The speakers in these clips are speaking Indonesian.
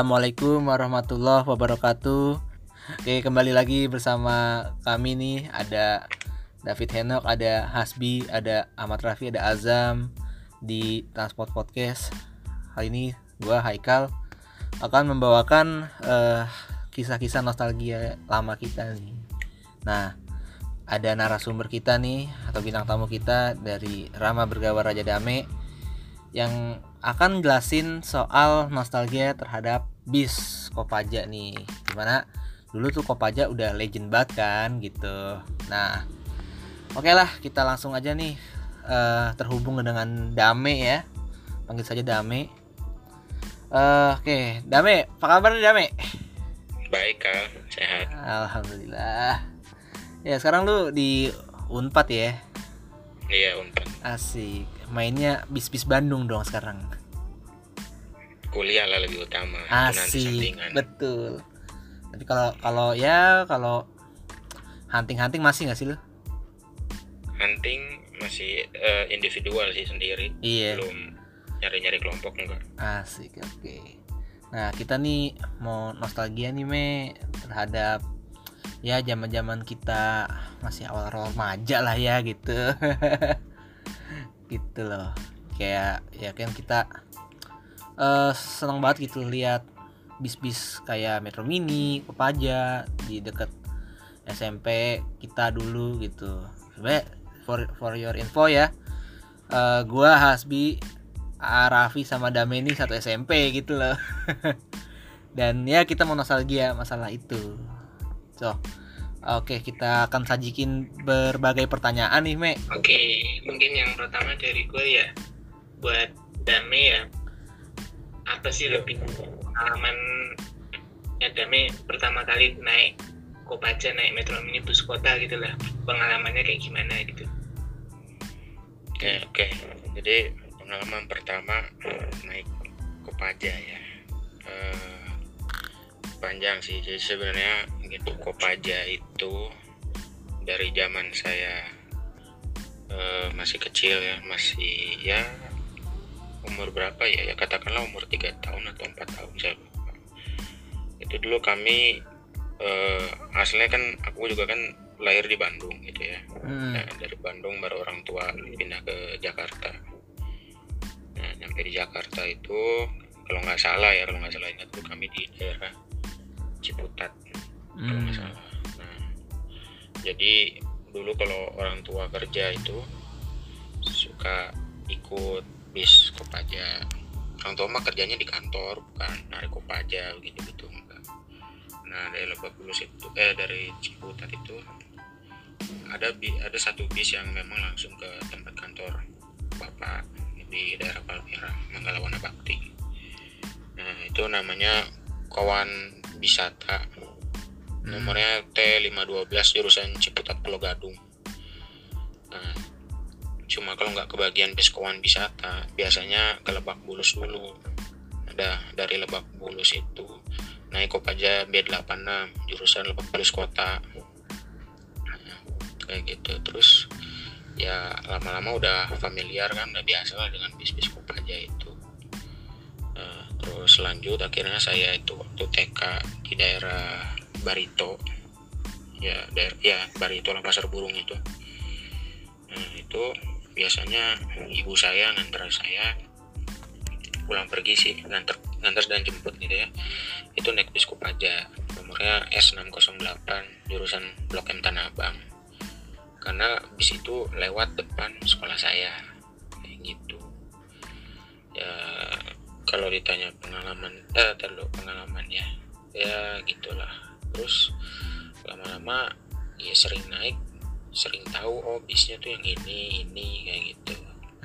Assalamualaikum warahmatullahi wabarakatuh. Oke, kembali lagi bersama kami nih ada David Henok, ada Hasbi, ada Ahmad Rafi, ada Azam di Transport Podcast. Hari ini gua Haikal akan membawakan eh, kisah-kisah nostalgia lama kita nih. Nah, ada narasumber kita nih atau bintang tamu kita dari Rama Bergawar Raja Dame yang akan jelasin soal nostalgia terhadap bis Kopaja nih. Gimana? Dulu tuh Kopaja udah legend banget kan gitu. Nah, oke lah kita langsung aja nih eh, terhubung dengan Dame ya. Panggil saja Dame. Eh, oke, Dame, apa kabar nih Dame? Baik kak, sehat. Alhamdulillah. Ya sekarang lu di Unpad ya. Iya unpad. Asik. Mainnya bis-bis Bandung dong sekarang. Kuliah lah lebih utama. Asik. Betul. Tapi kalau kalau ya kalau hunting-hunting masih nggak sih lu? Hunting masih eh, individual sih sendiri. Iya. Belum nyari-nyari kelompok enggak. Asik. Oke. Nah, kita nih mau nostalgia nih me terhadap ya zaman-zaman kita masih awal remaja lah ya gitu. gitu loh. Kayak ya kan kita eh seneng banget gitu lihat bis-bis kayak Metro Mini, Kopaja di deket SMP kita dulu gitu. Sebenarnya for for your info ya, eh, gua Hasbi, Raffi sama Dame ini satu SMP gitu loh. Dan ya kita mau nostalgia masalah itu. So, oke kita akan sajikin berbagai pertanyaan nih, Me. Oke, mungkin yang pertama dari gue ya buat Dame ya apa sih lebih pengalaman ya Dame pertama kali naik Kopaja naik Metro Mini bus kota gitu lah pengalamannya kayak gimana gitu Oke oke. Jadi pengalaman pertama naik Kopaja ya. Eh, panjang sih. Jadi sebenarnya gitu Kopaja itu dari zaman saya eh, masih kecil ya, masih ya umur berapa ya? Ya katakanlah umur tiga tahun atau empat tahun saya lupa. Itu dulu kami eh, aslinya kan aku juga kan lahir di Bandung gitu ya. Hmm. Nah, dari Bandung baru orang tua pindah ke Jakarta. Nah, nyampe di Jakarta itu kalau nggak salah ya, kalau nggak salah ingat tuh kami di daerah Ciputat kalau Hmm. nggak salah. Nah, jadi dulu kalau orang tua kerja itu suka ikut bis Kopaja. Orang tua mah kerjanya di kantor, bukan narik Kopaja gitu gitu enggak. Nah, dari Lebak Bulus itu eh dari Ciputat itu ada bi ada satu bis yang memang langsung ke tempat kantor bapak di daerah Palmera Manggalawana Bakti nah itu namanya kawan Bisata nomornya T512 jurusan Ciputat Pulau Gadung. Nah cuma kalau nggak kebagian bis kawan Bisata biasanya ke Lebak Bulus dulu. Ada dari Lebak Bulus itu. Naik Kopaja B86 jurusan Lebak Bulus Kota. Kayak gitu. Terus ya lama-lama udah familiar kan udah biasa lah dengan bis-bis Kopaja itu Terus lanjut akhirnya saya itu waktu TK di daerah Barito. Ya daerah ya Barito lah pasar burung itu. Nah itu biasanya ibu saya nganter saya pulang pergi sih nganter nganter dan jemput gitu ya. Itu naik bis Kopaja nomornya S608 jurusan Blok M Tanah Abang. Karena bis itu lewat depan sekolah saya kayak gitu. Ya kalau ditanya pengalaman eh terlalu pengalaman ya. Ya gitulah. Terus lama-lama ya sering naik sering tahu oh bisnya tuh yang ini ini kayak gitu.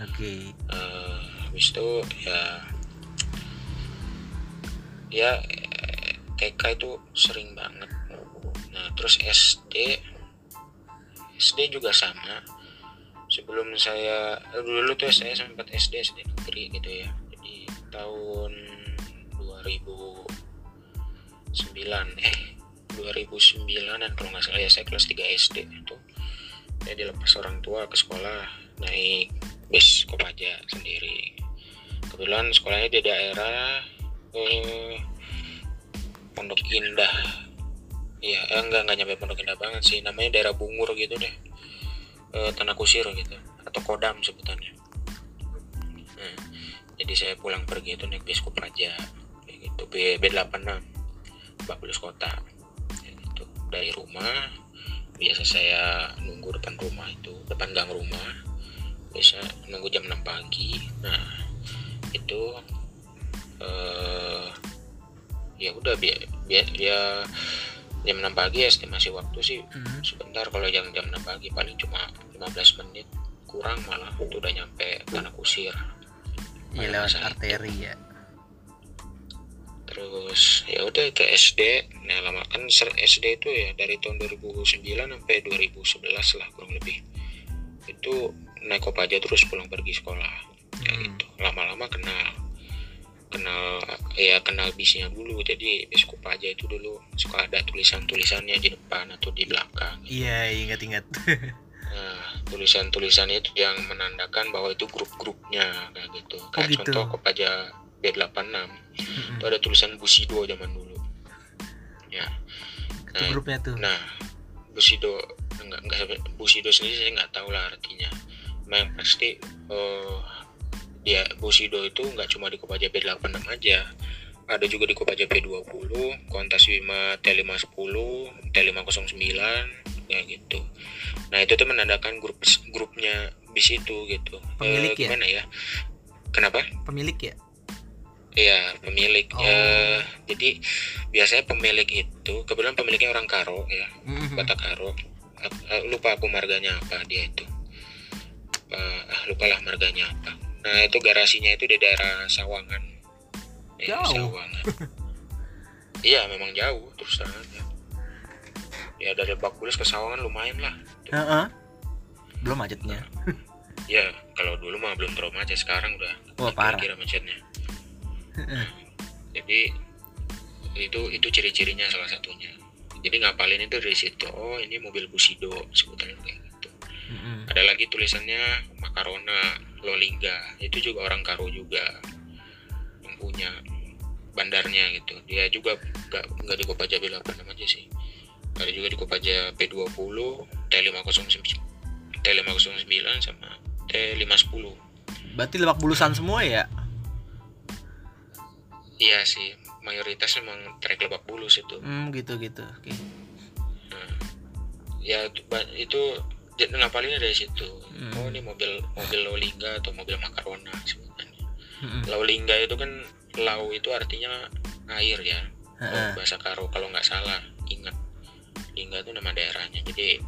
Oke. Eh, habis itu ya ya TK itu sering banget. Nah terus SD SD juga sama. Sebelum saya dulu tuh saya sempat SD SD negeri gitu ya tahun 2009 eh 2009 dan kalau nggak salah ya saya kelas 3 SD itu. Saya dilepas orang tua ke sekolah naik bis Kopaja sendiri. Kebetulan sekolahnya di daerah eh, Pondok Indah. Iya eh, enggak enggak nyampe Pondok Indah banget sih namanya daerah Bungur gitu deh. Eh, Tanah Kusir gitu atau Kodam sebutannya jadi saya pulang pergi itu naik bis Kopaja kayak gitu. B B86 Babulus Kota kayak gitu. Dari rumah biasa saya nunggu depan rumah itu depan gang rumah. Biasa nunggu jam 6 pagi. Nah itu eh ya udah biar biar ya jam 6 pagi estimasi waktu sih. Hmm. sebentar kalau jam jam 6 pagi paling cuma 15 menit kurang malah itu udah nyampe tanah kusir Iya Pada lewat itu. arteri ya. terus ya udah ke SD nah lama kan ser- SD itu ya dari tahun 2009 sampai 2011 lah kurang lebih itu naik kopaja terus pulang pergi sekolah kayak Hmm. gitu lama-lama kenal kenal ya kenal bisnya dulu jadi bis kopaja itu dulu suka ada tulisan-tulisannya di depan atau di belakang Iya ingat-ingat. Nah, tulisan-tulisan itu yang menandakan bahwa itu grup-grupnya kayak gitu. Kayak gitu. contoh Kopaja B86 Mm-mm. itu ada tulisan Busido zaman dulu. Ya. Itu Nah, grupnya tuh. nah Busido enggak enggak Busido sendiri saya nggak tahu lah artinya. Memang pasti eh, dia Busido itu nggak cuma di Kopaja B86 aja. Ada juga di Kopaja P20, Kontas Bima T510, T509, ya gitu. Nah itu tuh menandakan grup grupnya bis itu gitu. Pemilik Eh, ya? Gimana ya? Kenapa? Pemilik ya. Iya pemilik. Oh. Ya, jadi biasanya pemilik itu kebetulan pemiliknya orang Karo ya, Mhm. Batak Karo. Eh, Lupa aku marganya apa dia itu. Eh, ah lupa lah marganya apa. Nah itu garasinya itu di daerah Sawangan. Eh, Jauh. Iya memang jauh terus terang aja. Ya dari Lebak Bulus ke Sawangan lumayan lah. Heeh. Belum macetnya. Ya kalau dulu mah belum terlalu macet sekarang udah Wah, parah. kira macetnya. Jadi itu itu ciri-cirinya salah satunya. Jadi ngapalin itu dari situ. Oh ini mobil Busido sebutannya kayak gitu. Mm-mm. Ada lagi tulisannya Makarona, Lolingga. Itu juga orang Karo juga punya bandarnya gitu. Dia juga nggak nggak di Kopaja B86 aja sih. Ada juga di Kopaja P20, T509, T509 sama T510. Berarti lebak bulusan semua ya? Iya sih, mayoritas memang trek Lebak Bulus itu. Hmm gitu gitu. Oke. Ya itu, itu ngapalinnya dari situ. Hmm. Oh ini mobil mobil Lolingga atau mobil Makarona sebutannya. Mm-mm. Lolingga itu kan lau itu artinya air ya. Kalau bahasa Karo kalau nggak salah ingat. Lingga itu nama daerahnya. Jadi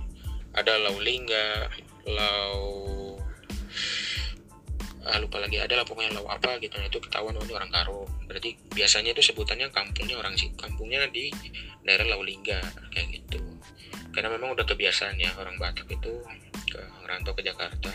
ada Lau Lingga, Lau ah, lupa lagi ada lah pokoknya lau apa gitu nah, itu ketahuan oh, ini orang Karo berarti biasanya itu sebutannya kampungnya orang sih kampungnya di daerah Lau Lingga kayak gitu karena memang udah kebiasaan ya orang Batak itu ke ngerantau ke Jakarta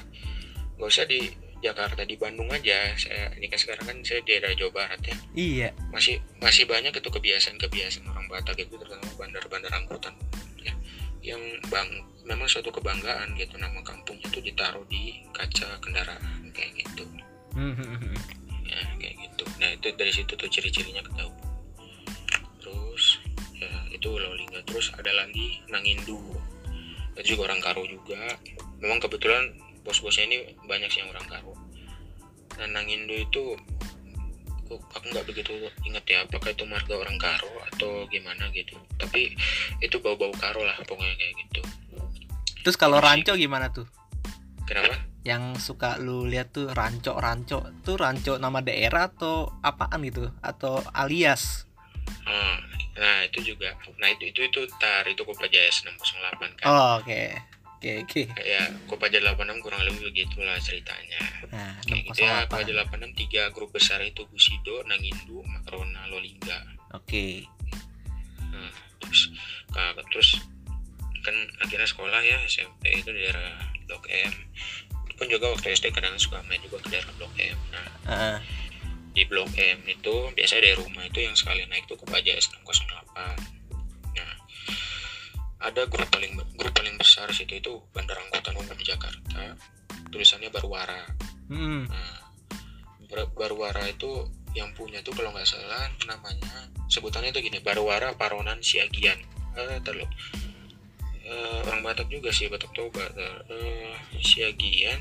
nggak usah di Jakarta di Bandung aja. Saya ini kan sekarang kan saya di daerah Jawa Barat ya. Iya. masih masih banyak itu kebiasaan-kebiasaan orang Batak itu terutama bandar-bandar angkutan ya. Yang bang memang suatu kebanggaan gitu nama kampungnya tuh ditaruh di kaca kendaraan kayak gitu. Mhm. ya kayak gitu. Nah itu dari situ tuh ciri-cirinya ketahuan terus ya itu Lolingga terus ada lagi Nangindu. Itu juga orang Karo juga. Memang kebetulan bos-bosnya ini banyak sih yang orang Karo nah Nangindu itu kok aku nggak begitu ingat ya apakah itu marga orang Karo atau gimana gitu. Tapi itu bau-bau Karo lah pokoknya kayak gitu. Terus kalau ranco gimana tuh? kenapa? Yang suka lu lihat tuh ranco ranco tuh ranco nama daerah atau apaan gitu? Atau alias? Oh, nah itu juga. Nah itu itu itu tar itu Kopaja 608 kan. Oh oke oke oke. ya Kopaja 86 kurang lebih begitulah ceritanya Nah kayak gitu ya 608. Kopaja 86 tiga grup besar itu Busido, Nangindu, Makrona, Lolingga Oke. nah, terus terus kan akhirnya sekolah ya SMP itu di daerah Blok M pun juga waktu SD kadang suka main juga ke daerah Blok M nah Heeh. di Blok M itu biasanya dari rumah itu yang sekali naik tuh Kopaja S608 nah ada grup paling grup paling besar situ itu Bandar Angkutan Umum Jakarta. Tulisannya Barwara. Hmm. Nah, Bar- Barwara itu yang punya tuh kalau nggak salah namanya sebutannya tuh gini Barwara Paronan Siagian. Eh terlalu eh, orang Batak juga sih Batak Toba. Eh, Siagian.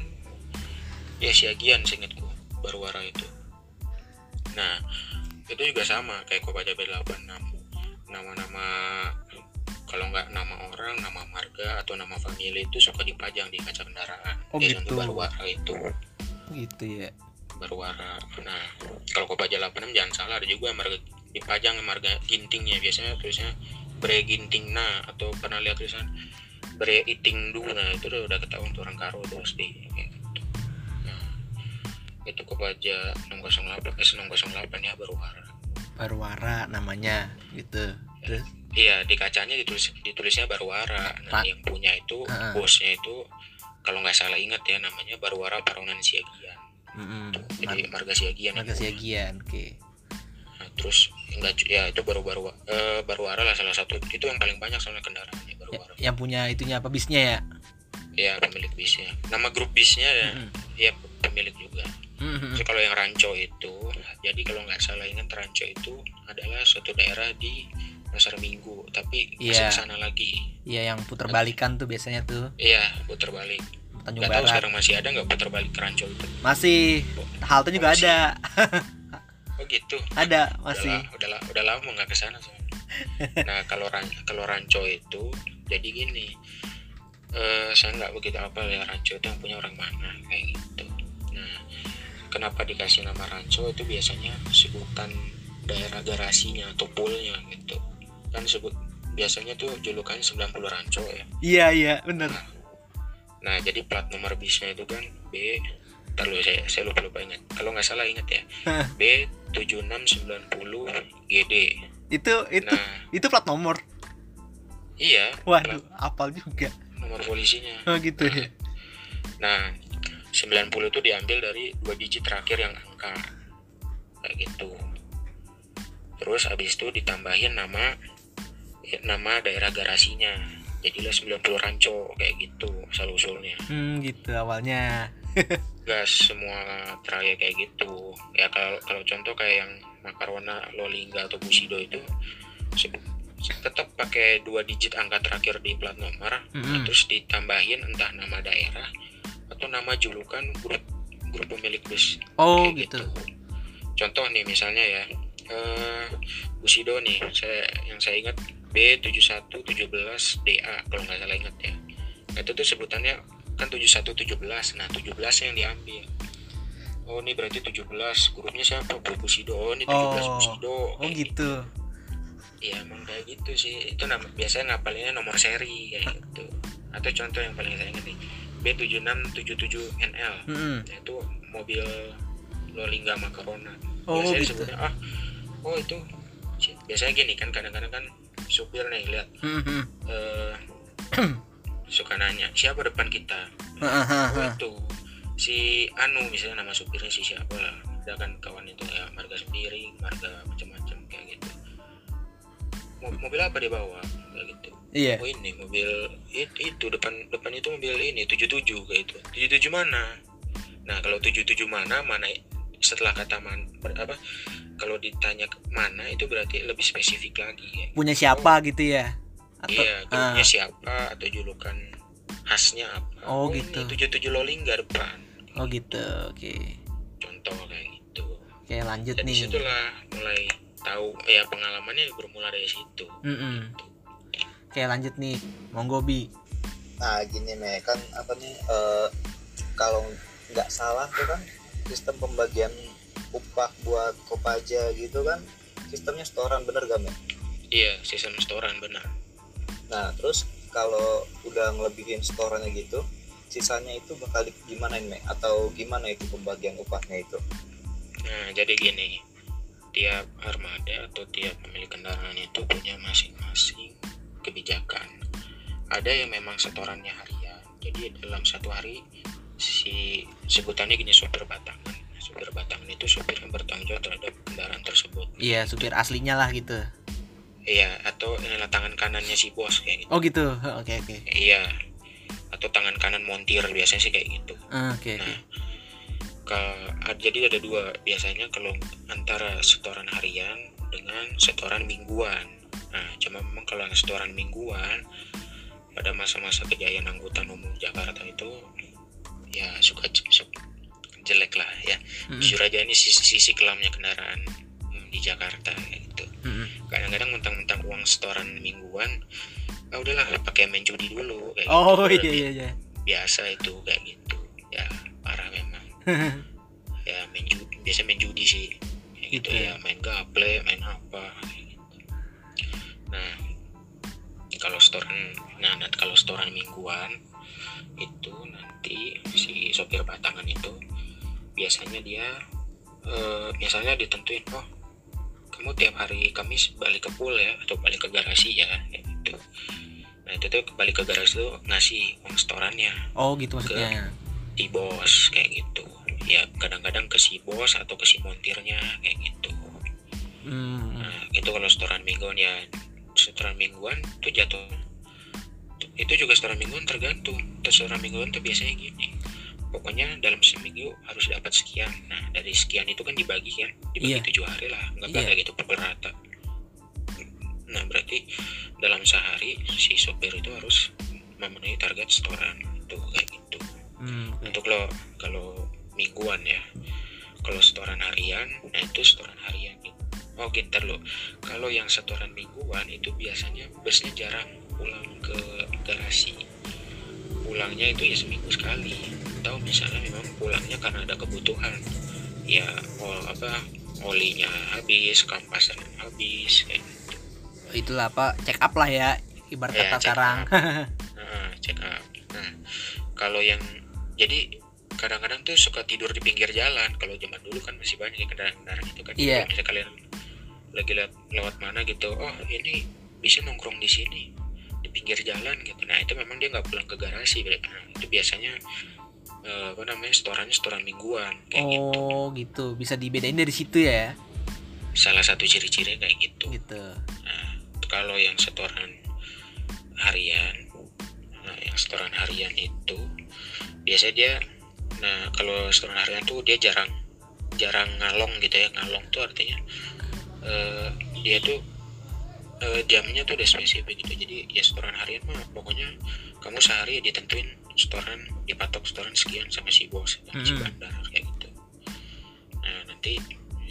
Ya Siagian seingatku Barwara itu. Nah itu juga sama kayak Kopaja B86 nama-nama kalau nggak nama orang, nama marga atau nama famili itu suka dipajang di kaca kendaraan. Oh, Ya, gitu. Barwara itu gitu ya Barwara. Nah, kalau Kopaja 86 jangan salah ada juga marga dipajang marga gintingnya biasanya tulisnya Bre Gintingna atau pernah lihat tulisan Bre Iting Duna itu udah, udah ketahuan tuh orang Karo terus di kayak gitu. Nah, itu Kopaja 608 eh 608 ya Barwara. Barwara namanya gitu terus Iya di kacanya ditulis ditulisnya Barwara. Nah Pak. yang punya itu Heeh. bosnya itu kalau nggak salah ingat ya namanya Barwara Paronan Siagian. mm Jadi marga Siagian. Marga. Siagian oke Nah, terus enggak ya itu baru baru eh, Barwara lah salah satu itu yang paling banyak soalnya kendaraannya Ya, Barwara. yang punya itunya apa bisnya ya Ya pemilik bisnya. Nama grup bisnya ya, Mm-mm. ya pemilik juga. Mhm. Terus kalau yang Ranco itu, jadi kalau nggak salah ingat Ranco itu adalah suatu daerah di Pasar Minggu, tapi masih Iya. ke sana lagi. Iya yang puter balikan tuh biasanya tuh Iya, putar balik. Tanjung Nggak tahu sekarang masih ada nggak putar balik ke Ranco itu. masih halte juga Masih. ada Oh gitu. ada masih la- udah, la- udah lama nggak ke sana soalnya. nah kalau ran kalau ranco itu jadi gini eh saya nggak begitu apa ya ranco itu yang punya orang mana kayak gitu nah kenapa dikasih nama ranco itu biasanya sebutan daerah garasinya atau poolnya gitu kan sebut biasanya tuh julukannya 90 ranco ya. Iya iya bener. Nah jadi plat nomor bisnya itu kan B Ntar dulu, saya, saya lupa lupa ingat. Kalau nggak salah ingat ya. B 7690 GD itu itu Nah, itu plat nomor? Iya, waduh plat apal juga. nomor polisinya. oh gitu ya. Nah, 90 itu diambil dari dua digit terakhir yang angka. Kayak gitu. Terus habis itu ditambahin nama nama daerah garasinya. Jadilah 90 ranco kayak gitu asal usulnya. hmm gitu awalnya Gas semua trayek kayak gitu. Ya kalau kalau contoh kayak yang Makarona, Lolingga atau Bushido itu tetap pakai dua digit angka terakhir di plat nomor Mm-mm. terus ditambahin entah nama daerah atau nama julukan grup grup pemilik bus oh kayak gitu contoh nih misalnya ya eh Bushido nih saya yang saya ingat B7117 DA kalau nggak salah ingat ya. Nah, itu tuh sebutannya kan 7117 nah 17 yang diambil. Oh ini berarti 17 grupnya siapa? Bro Bushido. Oh ini 17 Oh. Bushido. Oh gitu. Iya emang kayak gitu sih. Itu nama biasanya ngapalinnya nomor seri kayak gitu. Atau contoh yang paling saya ingat nih B7677NL Mm-mm. yaitu mobil Lolingga Macarona. Oh biasanya gitu. disebutnya ah oh itu biasanya gini kan kadang-kadang kan supir nih lihat. Mhm. eh suka nanya siapa depan kita? Oh Hahaha. itu si Anu misalnya nama supirnya si siapa lah. Ada kan kawan itu ya marga sendiri marga macam-macam kayak gitu. Mo- mobil apa dia bawa? Kayak gitu. Iya. Oh ini mobil itu, itu depan depan itu mobil ini 77 kayak itu 77 mana? Nah kalau 77 mana mana setelah kata man, ber- apa kalau ditanya ke mana itu berarti lebih spesifik lagi ya. Punya siapa gitu ya? Atau iya grupnya ah, siapa atau julukan khasnya apa. Oh, ini gitu. 77 Lolingga depan oh gitu oke. Contoh kayak gitu. Oke lanjut dan nih. di situlah mulai tahu ya pengalamannya bermula dari situ. Mm-mm. oke lanjut nih. Monggo bi. Nah gini me kan apa nih eh, kalau nggak salah tuh kan sistem pembagian upah buat kopaja gitu kan sistemnya setoran bener gak me? iya sistem setoran benar Nah terus kalau udah ngelebihin setorannya gitu sisanya itu bakal di- gimana me? Atau gimana itu pembagian upahnya itu? Nah, jadi gini, tiap armada atau tiap pemilik kendaraan itu punya masing-masing kebijakan. Ada yang memang setorannya harian. Jadi dalam satu hari si sebutannya gini supir batangan. Supir batangan itu supir yang bertanggung jawab terhadap kendaraan tersebut. iya supir aslinya lah gitu Iya, atau inilah tangan kanannya si bos kayak gitu. oh gitu oke oke Iya. Atau tangan kanan montir biasanya sih kayak gitu. Ah, oke oke Nah, jadi ada dua biasanya kalau antara setoran harian dengan setoran mingguan nah cuma memang kalau yang setoran mingguan pada masa-masa kejayaan angkutan umum Jakarta itu ya suka su- jelek lah ya Mm-mm. jujur aja ini sisi, sisi kelamnya kendaraan hmm, di Jakarta gitu Mm-mm. kadang-kadang mentang-mentang uang setoran mingguan ah udahlah pakai main judi dulu kayak Oh gitu. iya iya iya. biasa itu kayak gitu ya parah memang ya main judi biasa main judi sih kayak gitu, Gitu ya main gaple main apa kayak gitu. nah kalau setoran nah, nah, kalau setoran mingguan itu nanti si sopir batangan itu biasanya dia eh, biasanya ditentuin oh kamu tiap hari Kamis balik ke pool ya atau balik ke garasi ya kayak gitu nah itu tuh balik ke garasi tuh ngasih uang setorannya Oh gitu maksudnya. di bos kayak gitu ya kadang-kadang ke si bos atau ke si montirnya kayak gitu Hmm. nah itu kalau setoran mingguan ya setoran mingguan tuh jatuh itu juga setoran mingguan tergantung. Terus setoran mingguan tuh biasanya gini. Pokoknya dalam seminggu harus dapat sekian. Nah dari sekian itu kan dibagi kan. Dibagi Iya. tujuh hari lah. Nggak Iya. kayak gitu pukul rata. Nah berarti dalam sehari si sopir itu harus memenuhi target setoran. Itu kayak gitu. Hmm, oke. untuk lo kalau mingguan ya. Kalau setoran harian nah itu setoran harian. Oh gintar lo. Kalau yang setoran mingguan itu biasanya busnya jarang pulang ke garasi pulangnya itu ya seminggu sekali atau misalnya memang pulangnya karena ada kebutuhan ya oh, apa olinya habis kampasan habis kayak gitu. Itulah apa check up lah ya ibarat Ya, kata check sekarang. Nah, check up. Nah, kalau yang jadi kadang-kadang tuh suka tidur di pinggir jalan. Kalau zaman dulu kan masih banyak ya kendaraan-kendaraan itu kan. Misalnya kalian lagi lewat, lewat mana gitu, oh ini bisa nongkrong di sini pinggir jalan gitu. Nah itu memang dia nggak pulang ke garasi. Bre. Nah, itu biasanya eh, apa namanya setorannya setoran mingguan kayak gitu. oh gitu. Bisa dibedain dari situ ya. Salah satu ciri-ciri kayak gitu. Gitu. Nah, kalau yang setoran harian, nah yang setoran harian itu biasanya dia, nah kalau setoran harian tuh dia jarang jarang ngalong gitu ya ngalong tuh artinya eh, dia tuh eh, jamnya tuh udah spesifik gitu. Jadi ya setoran harian mah pokoknya kamu sehari ditentuin setoran dipatok setoran sekian sama si bos sama si Mhm. bandar kayak gitu. Nah nanti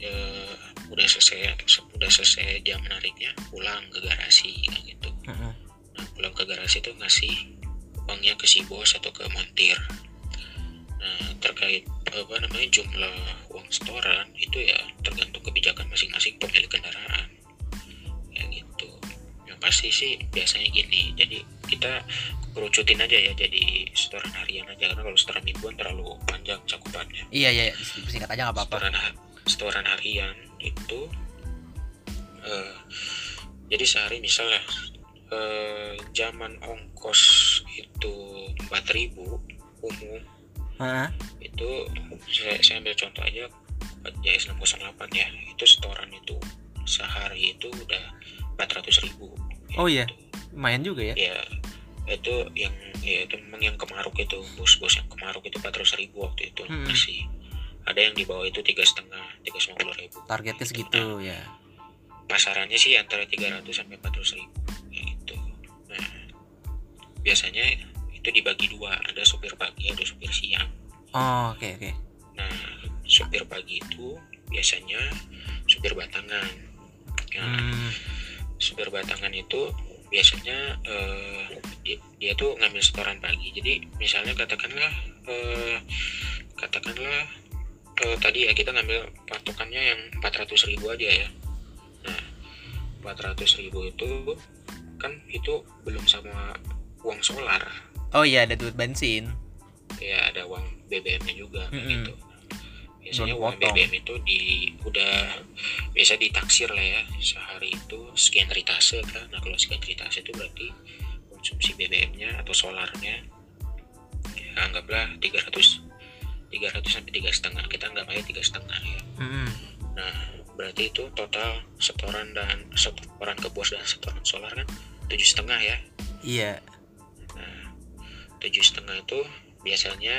eh, udah selesai udah selesai jam nariknya pulang ke garasi kayak gitu. Mm-mm. nah pulang ke garasi tuh ngasih uangnya ke si bos atau ke montir. Nah terkait apa namanya jumlah uang setoran itu ya tergantung kebijakan masing-masing pemilik kendaraan kayak gitu yang pasti sih biasanya gini jadi kita kerucutin aja ya jadi setoran harian aja karena kalau setoran mingguan terlalu panjang cakupannya Iya iya singkat aja nggak apa-apa. setoran ha- setoran harian itu eh, jadi sehari misalnya eh, zaman ongkos itu 4000 umum Hah? itu saya, saya ambil contoh aja JS 608 ya itu setoran itu sehari itu udah 400 ribu Oh iya. Lumayan juga ya. ya itu yang ya itu memang yang kemaruk itu bos-bos yang kemaruk itu 400 ribu waktu itu Hmm. masih ada yang di bawah itu tiga setengah tiga ribu Targetnya segitu ya. pasarannya sih antara 300 sampai 400 ribu gitu nah biasanya itu dibagi dua ada supir pagi ada supir siang Oh oke oke. nah supir pagi itu biasanya supir batangan nah Hmm. supir batangan itu biasanya eh, dia, dia tuh ngambil setoran pagi jadi misalnya katakanlah eh, katakanlah eh, tadi ya kita ngambil patokannya yang 400 ribu aja ya nah 400 ribu itu kan itu belum sama uang solar Oh iya ada duit bensin. ya ada uang BBM-nya juga kayak Mm-mm. gitu biasanya uang. BBM itu di udah biasa ditaksir lah ya sehari itu sekian ritase kan nah kalau sekian ritase itu berarti konsumsi BBM-nya atau solarnya ya anggaplah 300 300 sampai tiga setengah kita anggap aja tiga setengah ya Mm-mm. nah berarti itu total setoran dan setoran ke bos dan setoran solar kan tujuh setengah ya Iya. tujuh setengah itu biasanya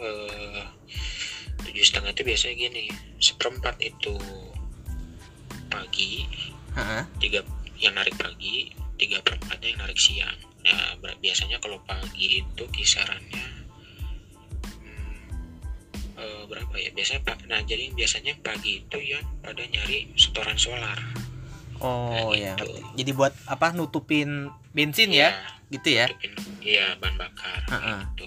eh, tujuh setengah itu biasanya gini seperempat itu pagi tiga yang narik pagi tiga perempatnya yang narik siang nah biasanya kalau pagi itu kisarannya hmm, eh, berapa ya biasanya pak nah jadi biasanya pagi itu yang pada nyari setoran solar Oh Nah, ya. gitu. ngerti. Jadi buat apa nutupin bensin ya? Gitu ya? nutupin iya bahan bakar kayak Heeh. gitu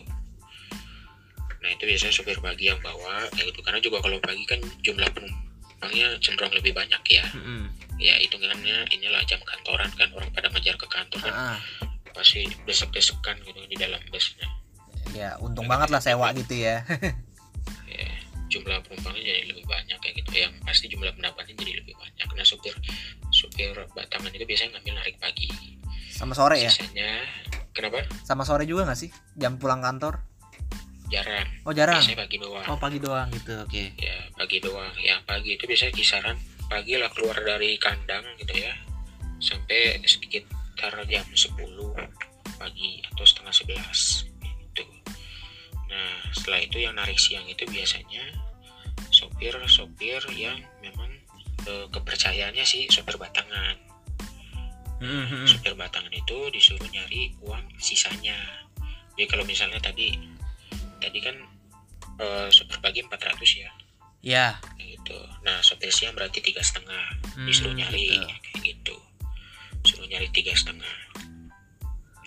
nah itu biasanya supir pagi yang bawa kayak gitu karena juga kalau pagi kan jumlah penumpangnya cenderung lebih banyak ya Mm-mm. ya hitungannya inilah jam kantoran kan orang pada ngejar ke kantor kan Heeh. pasti desek-desekan gitu di dalam busnya Ya, untung banget lah sewa gitu ya. ya, jumlah penumpangnya jadi lebih banyak kayak gitu yang pasti jumlah pendapatnya jadi lebih banyak nah supir supir batangan itu biasanya ngambil narik pagi Sama sore ya? sisanya kenapa Sama sore juga nggak sih? Jam pulang kantor? Jarang Oh, jarang. biasanya pagi doang Oh, pagi doang gitu. Oke. ya pagi doang ya pagi itu biasanya kisaran pagi lah keluar dari kandang gitu ya sampai sekitar jam 10 pagi atau setengah 11 gitu nah setelah itu yang narik siang itu biasanya sopir-sopir yang memang eh, kepercayaannya sih sopir batangan Mm-mm. sopir batangan itu disuruh nyari uang sisanya jadi kalau misalnya tadi tadi kan eh, sopir pagi 400 ya Ya. gitu nah sopir siang berarti tiga setengah disuruh Hmm, nyari gitu. kayak gitu suruh nyari tiga setengah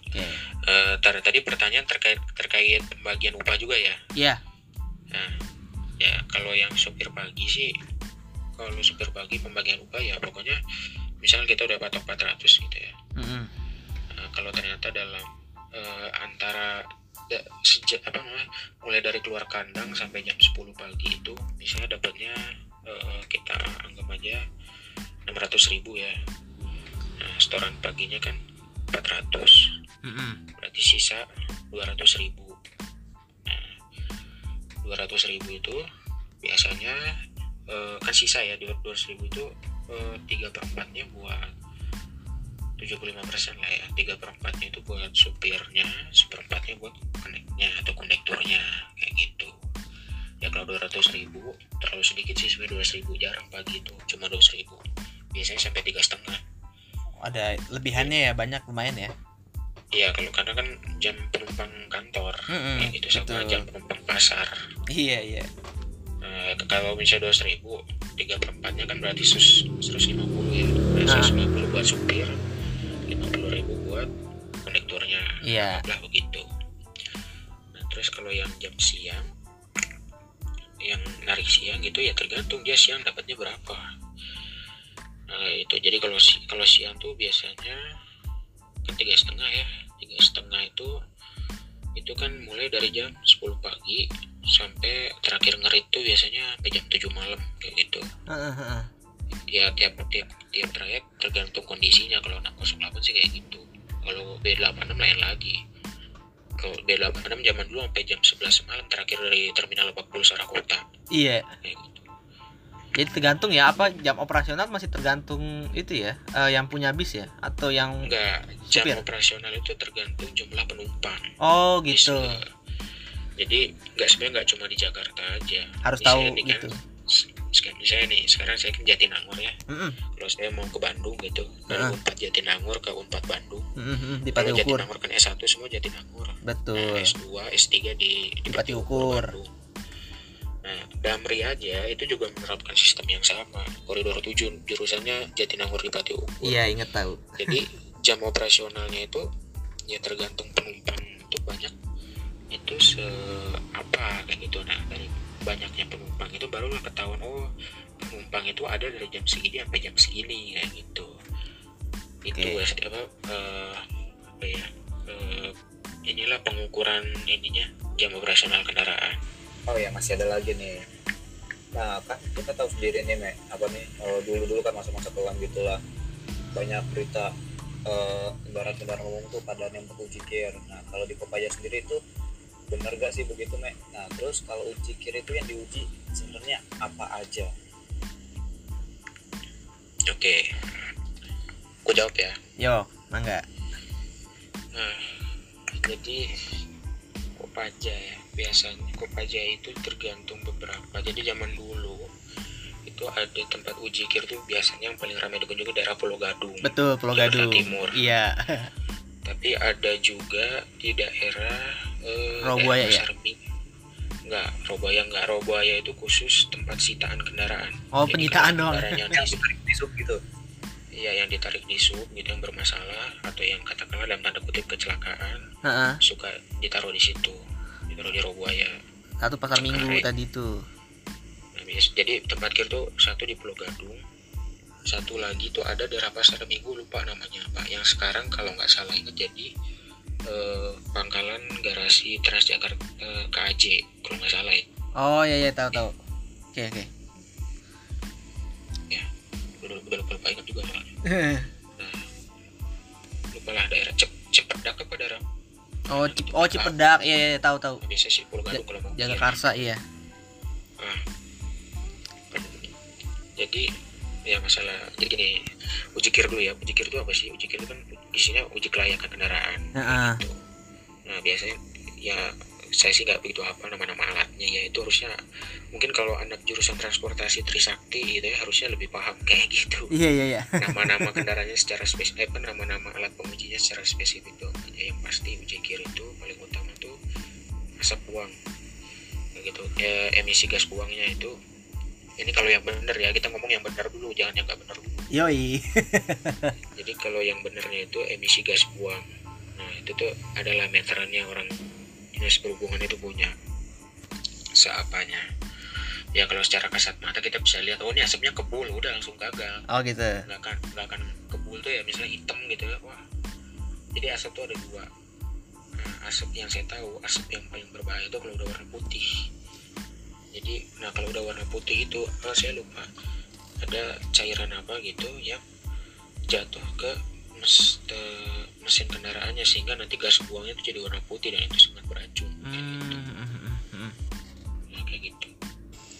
Oke. Eh, tar- tadi pertanyaan terkait terkait pembagian upah juga ya Ya. nah ya kalau yang sopir pagi sih kalau sopir pagi pembagian upah ya pokoknya misalnya kita udah patok 400 gitu ya Mm-mm. Nah, kalau ternyata dalam eh, antara da- sejak apa namanya mulai dari keluar kandang sampai jam 10 pagi itu misalnya dapatnya eh, kita anggap aja 600 ribu ya. Nah setoran paginya kan 400 Mm-mm. berarti sisa 200 ribu. Nah 200 ribu itu biasanya eh, kan sisa ya 200 ribu itu tiga perempatnya buat 75 persen lah ya tiga perempatnya itu buat supirnya seperempatnya buat koneknya atau konektornya kayak gitu ya kalau 200 ribu terlalu sedikit sih sebenarnya 200 ribu jarang pagi itu cuma 200 ribu biasanya sampai tiga setengah Ada lebihannya ya banyak lumayan ya. Iya kalau karena kan jam penumpang kantor Mm-mm, kayak gitu sama betul. jam penumpang pasar. Iya iya. Nah, kalau misalnya dua ribu tiga perempatnya kan berarti sus 150 ya. Nah, Ah. 150 buat supir, 50 ribu buat Iya. Lah begitu. Nah terus kalau yang jam siang, yang narik siang gitu ya tergantung dia siang dapatnya berapa. Nah itu jadi kalau si- kalau siang tuh biasanya kan tiga setengah ya tiga setengah itu itu kan mulai dari jam 10 pagi sampai terakhir ngerit tuh biasanya sampai jam 7 malam kayak gitu ya tiap tiap tiap trayek tergantung kondisinya kalau 608 sih kayak gitu kalau B86 lain lagi kalau B86 zaman dulu sampai jam 11 malam terakhir dari terminal Lebak Bulus arah kota Iya. kayak gitu Jadi tergantung ya apa jam operasional masih tergantung itu ya eh, yang punya bis ya atau yang enggak jam Supir. operasional itu tergantung jumlah penumpang oh Bis, gitu eh, jadi nggak sebenarnya nggak cuma di Jakarta aja harus Misalnya tahu kan, gitu. Misalnya nih sekarang saya ke Jatinangor ya Mm-mm, kalau saya mau ke Bandung gitu dari Ah. Unpad Jatinangor ke Unpad Bandung mm-mm, mm, di Pati Ukur Jatinangor kan S1 semua Jatinangor betul. Nah, S2, S3 di, Di Pati Ukur. Bandung. Nah, Damri aja itu juga menerapkan sistem yang sama. Koridor 7 jurusannya Jatinangor di Pati Ukur. Iya inget tahu. Jadi jam operasionalnya itu ya tergantung penumpang itu banyak itu se apa kayak gitu. Nah, dari banyaknya penumpang itu barulah ketahuan oh penumpang itu ada dari jam segini sampai jam segini kayak gitu. Itu Oke. ya, apa eh, apa ya? eh, inilah pengukuran ininya jam operasional kendaraan. oh ya masih ada lagi nih nah kan kita tahu sendiri nih Mek, apa nih kalau dulu dulu kan masa-masa kelam gitulah banyak berita eh, kendaraan-kendaraan umum tuh pada nembak uji kir nah kalau di Kopaja sendiri itu benar gak sih begitu Mek? nah terus kalau uji kir itu yang diuji sebenarnya apa aja Oke, aku jawab ya. Yo, mangga. Nah, jadi Kopaja ya. biasanya Kopaja itu tergantung beberapa jadi zaman dulu itu ada tempat uji kir tuh biasanya yang paling ramai dikunjungi daerah Pulau Gadung betul Pulau Gadung Timur. iya tapi ada juga di daerah eh, Roboaya daerah ya? Minggu. Enggak, Roboaya enggak. Roboaya itu khusus tempat sitaan kendaraan. oh Jadi penyitaan doang yang yang di, ditarik di sub gitu iya, yang ditarik di sub gitu yang bermasalah atau yang katakanlah dalam tanda kutip kecelakaan Heeh. suka ditaruh di situ, ditaruh di Roboaya. satu pasar minggu Cengkareng. tadi tuh Nah, jadi tempat kir tuh satu di Pulau Gadung, satu lagi tuh ada daerah Pasar Minggu lupa namanya apa. Yang sekarang kalau nggak salah ingat jadi eh, pangkalan garasi Transjakarta eh, KAJ kalau nggak salah ya. oh iya iya tahu tahu oke oke Udah, udah lupa, lupa ingat juga soalnya. Lupa lah daerah Cep Cepedak apa daerah? oh Cip oh Cipedak iya iya tahu tahu Nah, biasa sih Pulau Gadung kalau mau. jaga karsa iya Ah. Jadi ya masalah jadi gini uji kir dulu ya uji kir itu apa sih uji kir itu kan isinya uji kelayakan kendaraan. Heeh. gitu. Nah biasanya ya saya sih nggak begitu apa nama-nama alatnya ya itu harusnya mungkin kalau anak jurusan transportasi Trisakti gitu ya harusnya lebih paham kayak gitu. Iya iya iya. Nama-nama kendaraannya secara spesifik apa nama-nama alat pengujinya secara spesifik tuh ya, yang pasti uji kir itu paling utama tuh asap buang. Gitu. Ya, emisi gas buangnya itu ini kalau yang benar ya kita ngomong yang benar dulu jangan yang nggak benar dulu yoi jadi kalau yang benernya itu emisi gas buang. Nah itu tuh adalah meterannya orang dinas perhubungan itu punya. Seapanya. Ya kalau secara kasat mata kita bisa lihat oh ini asapnya kebul udah langsung gagal. oh gitu Nggak akan nggak akan kebul tuh ya misalnya hitam gitu ya wah. Jadi asap tuh ada dua. Nah, asap yang saya tahu asap yang paling berbahaya itu kalau udah warna putih. Jadi nah kalau udah warna putih itu ah, saya lupa ada cairan apa gitu yang jatuh ke mes- te- mesin kendaraannya sehingga nanti gas buangnya itu jadi warna putih dan itu sangat beracun kayak gitu. Hmm, Nah, kayak gitu.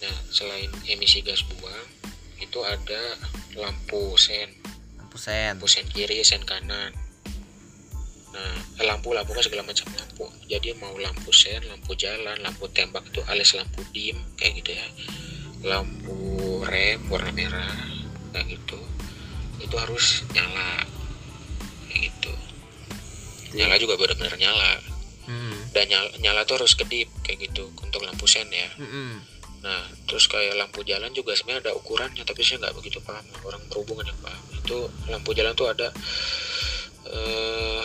Nah selain emisi gas buang itu ada lampu sen, lampu sen lampu sen kiri, sen kanan. Nah lampu lampu kan segala macam lampu. Jadi mau lampu sen, lampu jalan, lampu tembak itu alias lampu dim kayak gitu ya. Lampu rem warna merah kayak gitu. Itu harus nyala kayak gitu. Nyala juga benar-benar nyala Hmm. dan nyala, nyala tuh harus kedip kayak gitu untuk lampu sen ya. Mm-mm. Nah, terus kayak lampu jalan juga sebenarnya ada ukurannya, tapi saya nggak begitu paham. Orang berhubungan yang paham. Itu lampu jalan tuh ada eh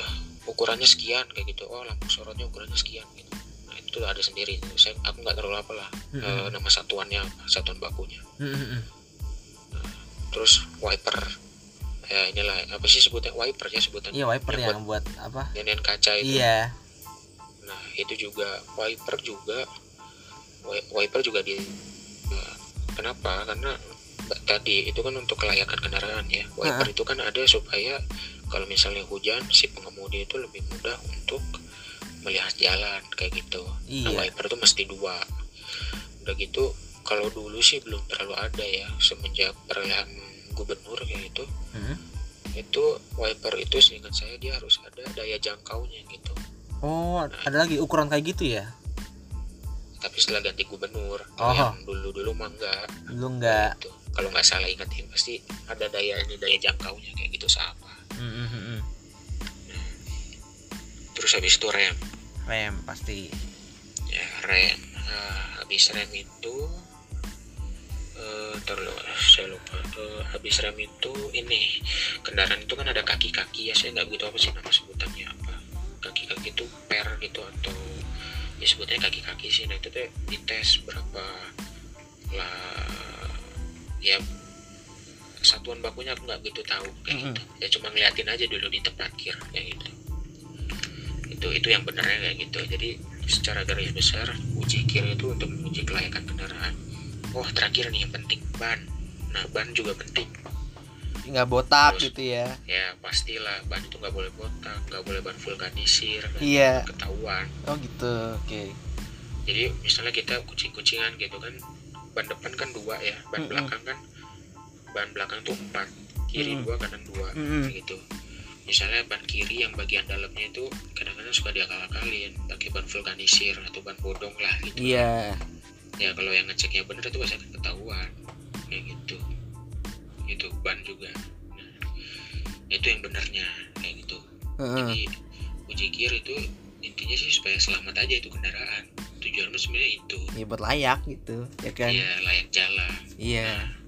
ukurannya sekian kayak gitu. Oh, lampu sorotnya ukurannya sekian gitu. Nah, itu ada sendiri. Saya aku nggak terlalu apa lah eh, Mm-mm. nama satuannya satuan bakunya. Mm-mm. Terus wiper. Ya inilah apa sih sebutnya wiper ya sebutannya. iya wiper Yang yang buat apa Nenen kaca itu. iya Nah, itu juga wiper juga wi- wiper juga di nah, kenapa? Karena tadi itu kan untuk kelayakan kendaraan ya. Wiper itu kan ada supaya kalau misalnya hujan si pengemudi itu lebih mudah untuk melihat jalan kayak gitu. Nah, iya wiper itu mesti dua. Udah gitu kalau dulu sih belum terlalu ada ya semenjak perolehan gubernur kayak gitu. Mm. Itu wiper itu seingat saya dia harus ada daya jangkaunya gitu. oh ada lagi ukuran kayak gitu ya tapi setelah ganti gubernur Oh. yang dulu dulu mah enggak lu nggak gitu. kalau nggak salah ingat ya pasti ada daya ini daya jangkaunya kayak gitu sama Terus habis itu rem. Rem pasti. Ya rem. Nah, habis rem itu eh terlalu saya lupa Eh, habis rem itu ini kendaraan itu kan ada kaki-kaki ya. Saya nggak begitu apa sih nama sebutannya apa. Kaki-kaki itu per gitu atau ya sebutnya kaki-kaki sih. Nah itu tuh dites berapa lah ya satuan bakunya aku nggak begitu tahu kayak Mm-mm. gitu. Ya cuma ngeliatin aja dulu di tempat kir kayak gitu. Itu itu yang benarnya kayak gitu. Jadi secara garis besar uji kir itu untuk menguji kelayakan kendaraan. Oh terakhir nih yang penting ban. Nah ban juga penting. Nggak botak Terus. gitu ya? ya pastilah ban itu nggak boleh botak nggak boleh ban vulkanisir kan Iya. ketahuan. Oh gitu. Oke. Jadi misalnya kita kucing-kucingan gitu kan ban depan kan dua ya ban Mm-mm. belakang kan ban belakang tuh empat kiri Mm-mm. dua kanan dua kayak gitu. Misalnya ban kiri yang bagian dalamnya itu kadang-kadang kadang suka diakal-akalin pakai ban vulkanisir atau ban bodong lah gitu. Iya. Ya kalau yang ngeceknya bener itu pasti ketahuan kayak gitu. Itu ban juga. Nah, itu yang benernya kayak gitu. Heeh. jadi uji kir itu intinya sih supaya selamat aja itu kendaraan. Tujuannya sebenarnya itu. Ya buat layak gitu ya kan? Ya layak jalan. Iya. Nah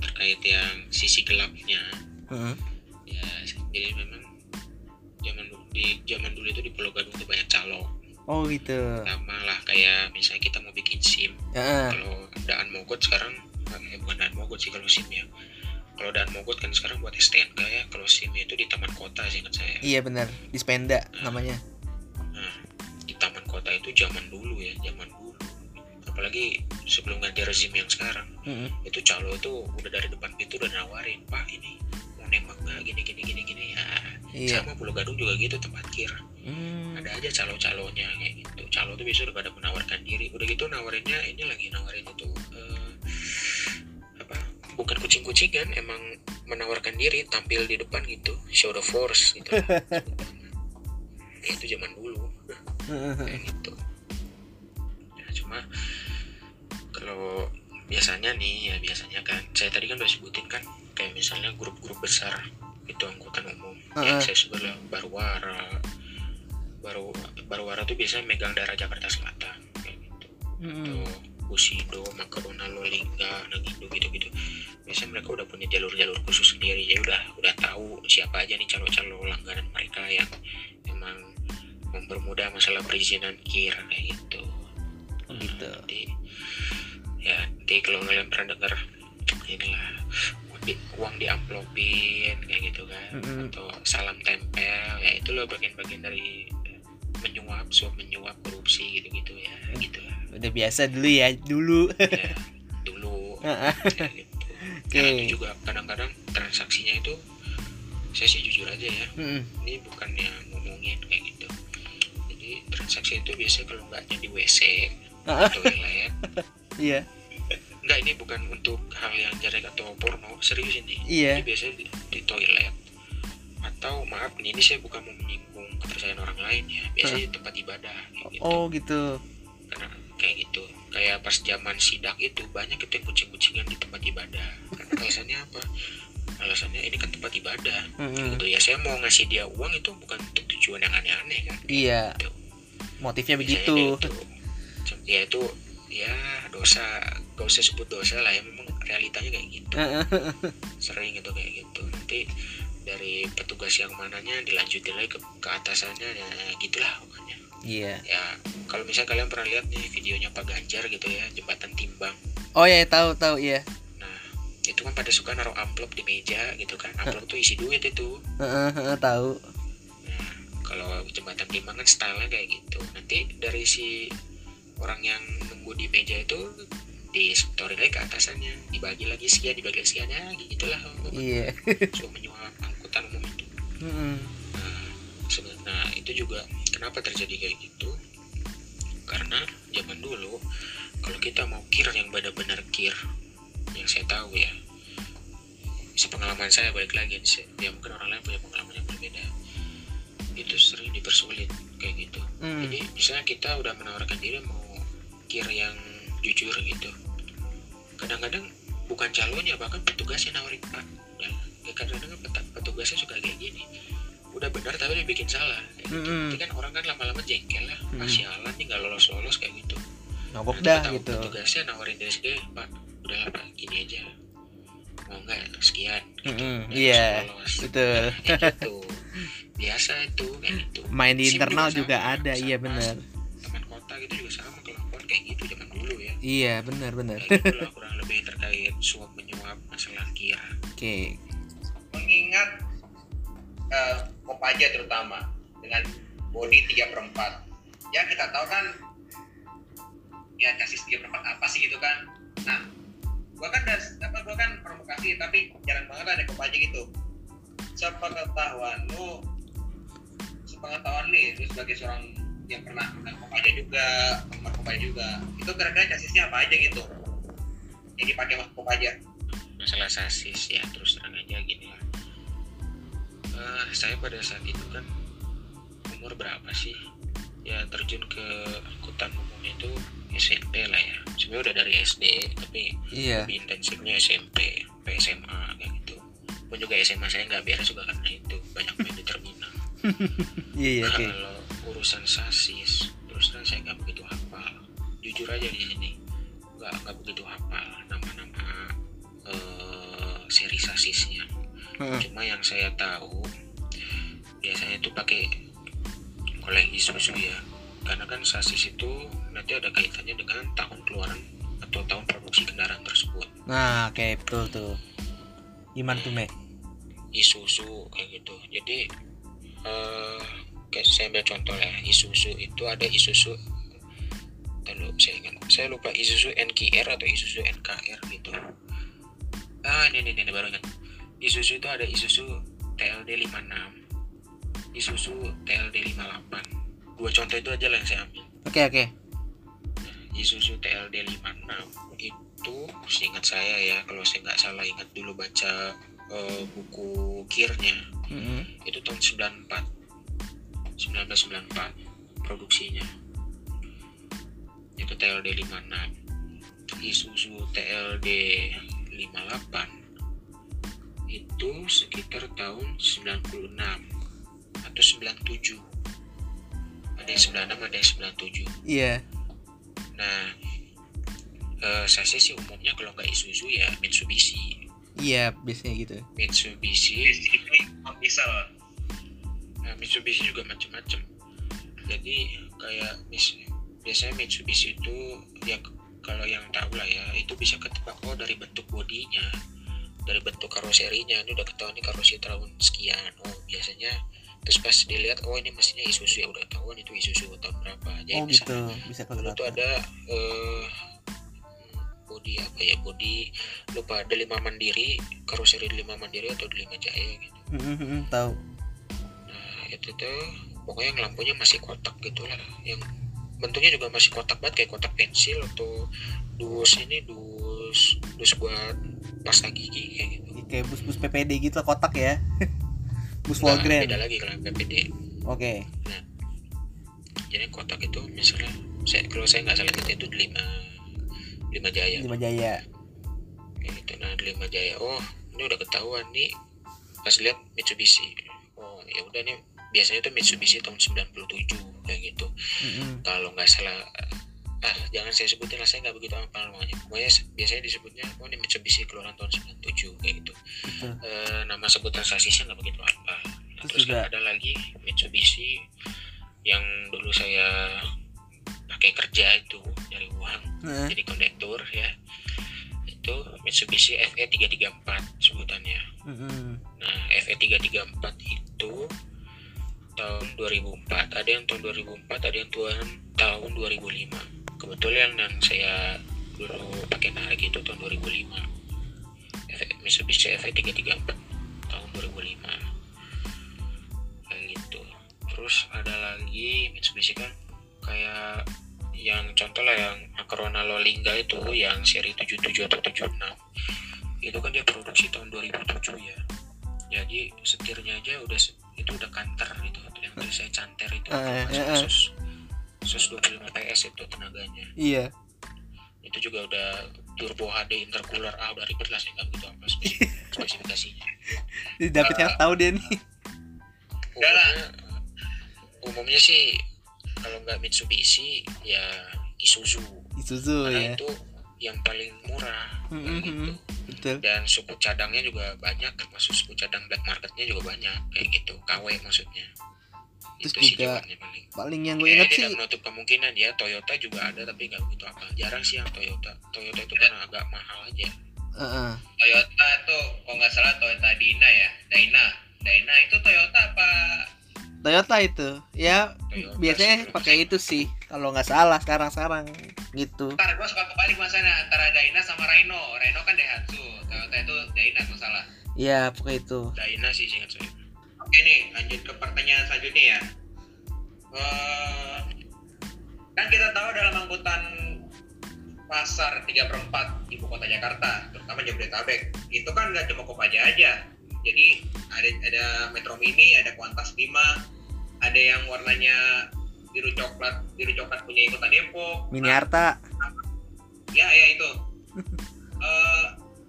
terkait yang sisi gelapnya. Heeh. ya jadi memang zaman dulu di zaman dulu itu di Pulau Gadung tuh banyak calo oh gitu. Sama lah kayak misalnya kita mau bikin sim. Heeh. kalau daan mogot sekarang eh, bukan daan mogot sih kalau sim ya. Kalau daan mogot kan sekarang buat STNK ya. Kalau sim itu di taman kota sih ingat saya. Iya benar. Di Spenda namanya. Nah di taman kota itu zaman dulu ya zaman dulu apalagi sebelum ganti rezim yang sekarang. Heeh. itu calo itu udah dari depan pintu udah nawarin pak ini mau nembak nggak? Gini gini gini gini. Ya iya. Sama Pulau Gadung juga gitu tempat kir Hmm. ada aja calo-calonya kayak gitu. Calo tuh biasanya udah pada menawarkan diri. Udah gitu nawarinnya ini lagi nawarin itu eh, apa bukan kucing-kucingan emang menawarkan diri tampil di depan gitu. Show the force gitu. Itu zaman dulu. Kayak gitu biasanya nih ya biasanya kan saya tadi kan udah sebutin kan kayak misalnya grup-grup besar itu angkutan umum yang Heeh. saya sebut Barwara baru Barwara tuh biasanya megang daerah Jakarta Selatan kayak gitu Mm-mm. tuh Busido, Makarona, Lolingga, Nagindo gitu-gitu. Biasanya mereka udah punya jalur-jalur khusus sendiri, ya udah udah tahu siapa aja nih calo-calo langganan mereka yang emang mempermudah masalah perizinan kir kayak gitu. Gitu Nanti ya nanti kalau kalian pernah dengar inilah uang di, uang diamplopin kayak gitu kan Mm-mm. atau salam tempel ya itu loh bagian-bagian dari eh, menyuap suap menyuap korupsi gitu-gitu ya gitu lah udah biasa dulu ya dulu ya dulu ya, gitu. Oke. Ya, itu juga kadang-kadang transaksinya itu saya sih jujur aja ya Mm-mm. ini bukan yang ngomongin kayak gitu jadi transaksi itu biasanya kalau nggaknya di WC Toilet iya. Enggak ini bukan untuk hal yang jelek atau porno serius ini. Iya. ini biasanya di, di toilet. Atau maaf nih ini saya bukan mau menyinggung kepercayaan orang lain ya. Biasanya di tempat ibadah gitu. Oh gitu. Karena kayak gitu. Kayak pas zaman sidak itu banyak itu yang kucing-kucingan di tempat ibadah. Karena alasannya apa? Alasannya ini kan tempat ibadah. Mm-mm. gitu. Ya saya mau ngasih dia uang itu bukan untuk tujuan yang aneh-aneh kan? Iya. Gitu. motifnya Biasanya begitu. gitu. Ya itu ya dosa gak usah sebut dosa lah ya memang realitanya kayak gitu. Sering itu kayak gitu. Nanti dari petugas yang mananya dilanjutin lagi ke, ke atasannya ya gitulah pokoknya. Iya. Ya kalau misalnya kalian pernah lihat nih videonya Pak Ganjar gitu ya jembatan timbang. Oh ya tahu tahu iya. Nah itu kan pada suka naruh amplop di meja gitu kan amplop tuh isi duit itu. Tahu. Nah kalau jembatan timbang kan stylenya kayak gitu. Nanti dari si orang yang nunggu di meja itu di story lagi ke atasannya dibagi lagi sekian dibagi lagi sekian ya gitulah iya so menyuap angkutan umum itu. Nah, sebe- nah itu juga kenapa terjadi kayak gitu? Karena zaman dulu kalau kita mau kir yang benar-benar kir, yang saya tahu ya, sepengalaman saya balik lagi, ya mungkin orang lain punya pengalaman yang berbeda, itu sering dipersulit kayak gitu. Mm. Jadi misalnya kita udah menawarkan diri mau kir yang jujur gitu, kadang-kadang bukan calonnya bahkan petugasnya nawarin pak, ya, ya kadang-kadang petugasnya suka kayak gini udah benar tapi dia bikin salah kayak gitu. Mm-mm. Nanti kan orang kan lama-lama jengkel lah Mm. ah sialan nih nggak lolos-lolos kayak gitu nogok Nanti dah gitu petugasnya nawarin segi pak udah lah pak gini aja mau nggak sekian gitu. Nggak Iya, langsung lolos. betul. Nah, kayak gitu biasa itu kayak gitu main di internal sama, juga ada iya sama. benar teman kota gitu juga sama kayak gitu zaman dulu ya. Iya benar benar. Gitulah kurang lebih terkait suap menyuap masalah kira oke. Mengingat eh, Kopaja terutama dengan body 3 per 4 ya kita tahu kan ya chassis 3 per 4 apa sih gitu kan? Nah gua kan das, apa gua kan provokasi tapi jarang banget ada Kopaja gitu. Sepengetahuan lu sepengetahuan ya, lu sebagai seorang yang pernah dengan Kopaja juga penggemar Kopaja juga. Itu kira-kira chassisnya apa aja gitu? Yang dipakai mas Kopaja masalah sasis ya terus terang aja gini ya Eh, saya pada saat itu kan umur berapa sih? Ya terjun ke angkutan umum itu SMP lah ya. Sebenarnya udah dari SD tapi Iya. lebih intensifnya SMP sampai SMA kayak gitu. Pun juga SMA saya nggak beres juga karena itu banyak main di terminal. Iya, iya, oke. kalau urusan sasis terus terang saya nggak begitu hafal jujur aja di sini nggak nggak begitu hafal nama-nama eh, seri sasisnya Heeh. cuma yang saya tahu biasanya itu pakai oleh Isuzu ya karena kan sasis itu nanti ada kaitannya dengan tahun keluaran atau tahun produksi kendaraan tersebut Nah, oke betul tuh. Gimana tuh, Me? Isuzu kayak gitu jadi eh kayak saya ambil contoh ya. Isuzu itu ada Isuzu Lalu saya ingat. Saya lupa Isuzu NKR atau Isuzu NKR gitu. Ah ini ini, ini baru ingat. Isuzu itu ada Isuzu TLD 56 Isuzu TLD 58 dua contoh itu aja lah yang saya ambil. Oke, oke. Isuzu TLD 56 itu seingat saya ya kalau saya nggak salah ingat dulu baca eh, buku gearnya Heeh. itu tahun 94 1994 produksinya itu TLD 56 Isuzu TLD 58 itu sekitar tahun 96 atau 97 ada yang 96 ada yang 97 Iya. Nah, eh, saya sih umumnya kalau nggak Isuzu ya Mitsubishi. Iya, biasanya gitu. Mitsubishi, itu bisa loh nah, Mitsubishi juga macam-macam. Jadi kayak mis, biasanya Mitsubishi itu ya kalau yang tahu lah ya itu bisa ketebak oh dari bentuk bodinya, dari bentuk karoserinya ini udah ketahuan ini karosi tahun sekian. Oh biasanya terus pas dilihat oh ini mestinya Isuzu ya udah tahuan itu Isuzu tahun berapa. Jadi Oh, bisa gitu. Bisa dulu tuh kelihatan. ada eh body apa ya body lupa delima mandiri karoseri delima mandiri atau delima jaya gitu Heeh, heeh, tahu. Nah itu tuh pokoknya yang lampunya masih kotak gitulah yang bentuknya juga masih kotak banget kayak kotak pensil atau dus ini dus dus buat pasta gigi kayak gitu Kayak bus-bus PPD gitu kotak ya. bus Nah, Volgren. beda lagi kalau PPD Oke. jadi kotak itu misalnya saya kalau saya nggak salah itu delima delima jaya Lima Jaya. kayak gitu nah Delima Jaya oh ini udah ketahuan nih pas lihat Mitsubishi oh ya udah nih biasanya tuh Mitsubishi tahun 97 kayak gitu Heeh. kalau nggak salah ah jangan saya sebutin lah saya nggak begitu apa namanya pokoknya biasanya disebutnya oh ini Mitsubishi keluaran tahun 97 kayak gitu. Eh, nama sebutan sasisnya nggak begitu apa Nah, Terus juga- ada lagi Mitsubishi yang dulu saya pakai kerja itu dari uang Heeh. jadi kondektur ya itu Mitsubishi FE 334 sebutannya Heeh. nah FE 334 itu tahun 2004 ada yang tahun 2004 ada yang tahun tahun 2005 kebetulan yang saya dulu pakai narik itu tahun 2005 FE Mitsubishi FE 334 tahun 2005 kayak gitu. Terus ada lagi Mitsubishi kan kayak yang contoh lah yang Acrona Lolingga itu yang seri 77 atau 76 itu kan dia produksi tahun 2007 ya. Jadi setirnya aja udah itu udah kanter gitu yang tadi saya canter itu masuk eh, eh. sus sus 25 PS itu tenaganya Iya. itu juga udah turbo HD intercooler ah udah ribet lah saya nggak begitu apa spesif- spesifikasinya David yang tahu dia nih. Udah lah. umumnya, umumnya sih kalau nggak Mitsubishi ya Isuzu Isuzu karena ya. itu yang paling murah Mm, kayak mm, gitu. Betul. dan suku cadangnya juga banyak termasuk suku cadang black marketnya juga banyak kayak gitu KW maksudnya Terus itu sih juga jawabannya paling Paling yang gue Eh, inget tidak sih. menutup kemungkinan ya Toyota juga ada tapi nggak begitu apa jarang sih yang Toyota Toyota itu karena agak mahal aja Heeh. Toyota tuh kalau nggak salah Toyota Dina ya Dyna Dyna itu Toyota apa Toyota itu. Ya Toyota biasanya sih, pakai itu sih. Kalau nggak salah sekarang-sekarang gitu. ntar gue suka kebalik masanya antara Dyna sama Rhino Rhino kan Daihatsu Toyota itu Dyna kalau salah Iya, pakai itu. Dyna sih seingat saya Oke nih, lanjut ke pertanyaan selanjutnya ya. Eh, kan kita tahu dalam angkutan pasar 3 per 4 ibu kota Jakarta, terutama Jabodetabek, itu kan nggak cuma Kopaja aja. Jadi ada ada Metro Mini, ada Kuantas 5, ada yang warnanya biru coklat biru coklat punya kota Depok. Mini Arta. ya ya itu. Eh,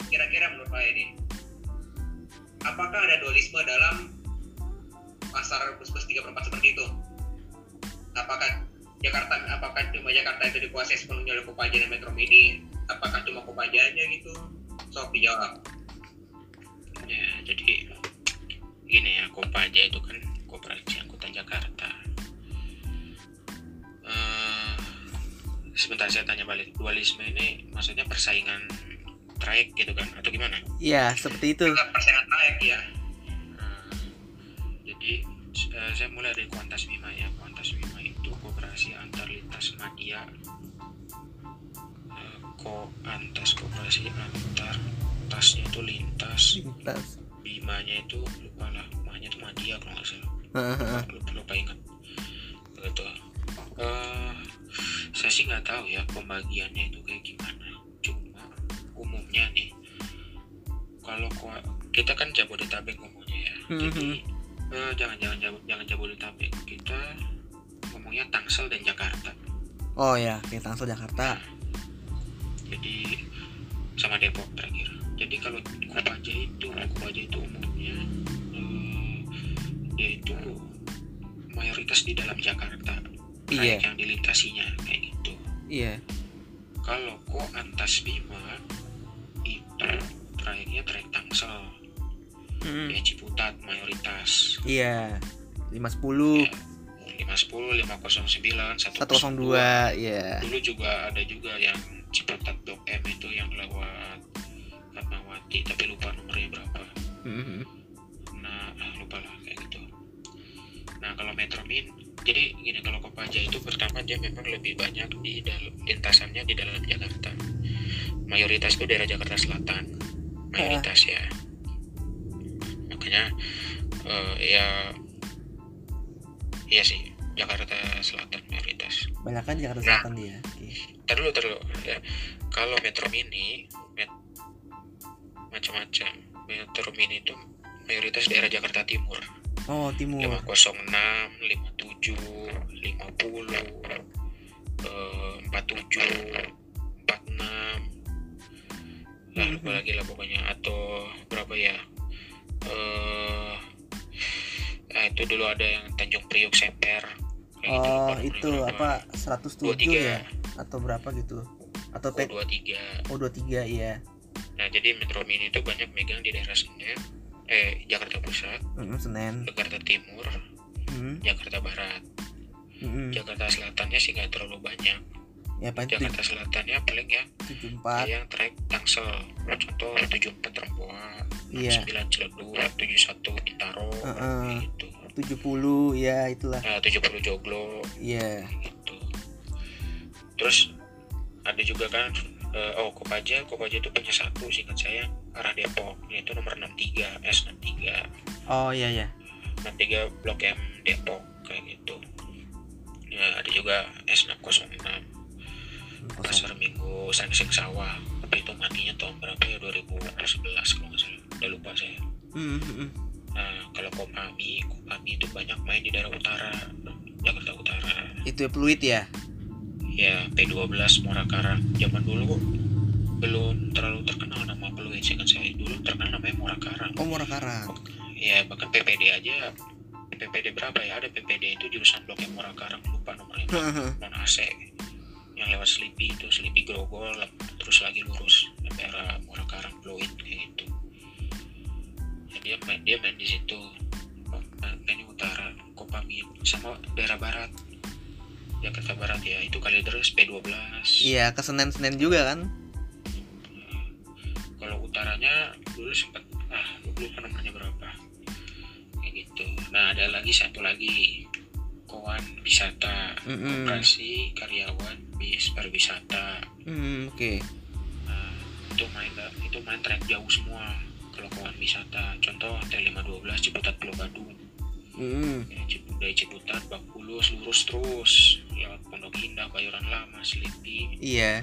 kira-kira menurut saya ini apakah ada dualisme dalam pasar bus-bus 3 per 4 seperti itu? Apakah Jakarta apakah cuma Jakarta itu dikuasai sepenuhnya oleh Kopaja dan Metro Mini? Apakah cuma Kopaja aja gitu? Sok dijawab ya jadi gini ya Kopaja itu kan koperasi angkutan Jakarta Eh, sebentar saya tanya balik dualisme ini maksudnya persaingan trayek gitu kan atau gimana Iya, seperti itu. Kita persaingan naik ya Nah, jadi eh, saya mulai dari Kuantas Bima ya. Kuantas Bima itu kooperasi antar lintas media. Eh, Ko antas kooperasi antar tasnya itu lintas, Lintas. Bimanya itu lupa lah, Mahnya itu media kalau nggak salah. Lupa, lupa ingat. Begitu. Eh, saya sih nggak tahu ya pembagiannya itu kayak gimana. Cuma umumnya nih, kalau kita kan Jabodetabek ngomongnya ya. Jadi eh, jangan jangan jangan Jabodetabek. Kita ngomongnya Tangsel dan Jakarta. Oh ya, kayak Tangsel Jakarta. Jadi sama Depok terakhir. Jadi kalau Kopaja itu, Kopaja itu umumnya eh, dia itu mayoritas di dalam Jakarta. Iya, yang dilintasinya kayak gitu. iya. Kalau ko Antas Bima itu trayeknya trayek Tangsel, Mm. ya Ciputat mayoritas. Iya. 510, Ya, 510, 509, 102, iya. Dulu juga ada juga yang Ciputat Blok M itu yang lewat Fatmawati, tapi lupa nomornya berapa. Mhm. Nah, ah, lupa lah kayak gitu. Nah, kalau Metro Min, jadi gini kalau Kopaja itu pertama dia memang lebih banyak di dalam lintasannya di dalam Jakarta. Mayoritas itu daerah Jakarta Selatan, mayoritas ya. Makanya eh, ya, iya sih Jakarta Selatan mayoritas. Banyak kan Jakarta Nah. Selatan dia. Dulu, ntar dulu. Ya. Kalau Metro Mini, met- macam-macam. Metro Mini itu mayoritas daerah Jakarta Timur. Oh, Timur. 506, 57, 50, eh, 47, 46. Lah, lupa lagi lah pokoknya. Atau berapa ya? Eh, ah, itu dulu ada yang Tanjung Priuk Semper. Gitu, Oh, itu apa 107 23. ya? Atau berapa gitu? Atau Oh, P 23. Oh, 23 iya. Nah, jadi Metro Mini itu banyak megang di daerah Senen, eh Jakarta Pusat, Mm, Senen. Jakarta Timur, Mm, Jakarta Barat. mm, Jakarta Selatannya sih nggak terlalu banyak. Ya paling Jakarta Selatannya paling ya 74. yang trek Tangsel, contoh 74 Rempoa, Iya. 9 Ciledug, 71 Bintaro, Heeh. gitu. 70 ya itulah. Nah, 70 Joglo, Iya. gitu. Terus ada juga kan eh, oh Kopaja, Kopaja itu punya satu singkat saya arah Depok, yaitu nomor 63 S63. Oh iya ya. 63 Blok M Depok kayak gitu. Ya, ada juga S606 Pasar Minggu Sangseng Sawah. Tapi itu matinya tahun berapa ya 2011 kalau nggak salah. Udah lupa saya. Mm, mm, mm. Nah, kalau Kopami, Kopami itu banyak main di daerah utara, Jakarta Utara. Itu ya Pluit ya. Ya, P12 Muara Karang. Zaman dulu belum terlalu terkenal nama Peluit sih kan saya dulu terkenal namanya Muara Karang. Oh, Muara Karang. Ya, bahkan PPD aja PPD berapa ya? Ada PPD itu jurusan Blok M Muara Karang lupa nomornya. Non AC yang lewat Sleepy itu Sleepy Grogol terus lagi lurus arah Muara Karang Pluit kayak gitu ya, dia main dia main di situ main mainnya utara Kopami sama daerah barat Jakarta Barat ya itu Kalideres P12 Iya, ke Senen-Senen juga kan? kalau utaranya dulu sempat ah lupa namanya berapa. Kayak gitu. Nah ada lagi satu lagi. Koan Wisata Mm-mm. Koperasi Karyawan Bis Pariwisata. Hmm, oke. Nah, itu main itu main trek jauh semua kalau kawan wisata. Contoh T512 Ciputat Pulau Gadung. Mm, ya, Cip- dari Ciputat Bakulus lurus terus. Lewat Pondok Indah Bayoran Lama Selipi iya.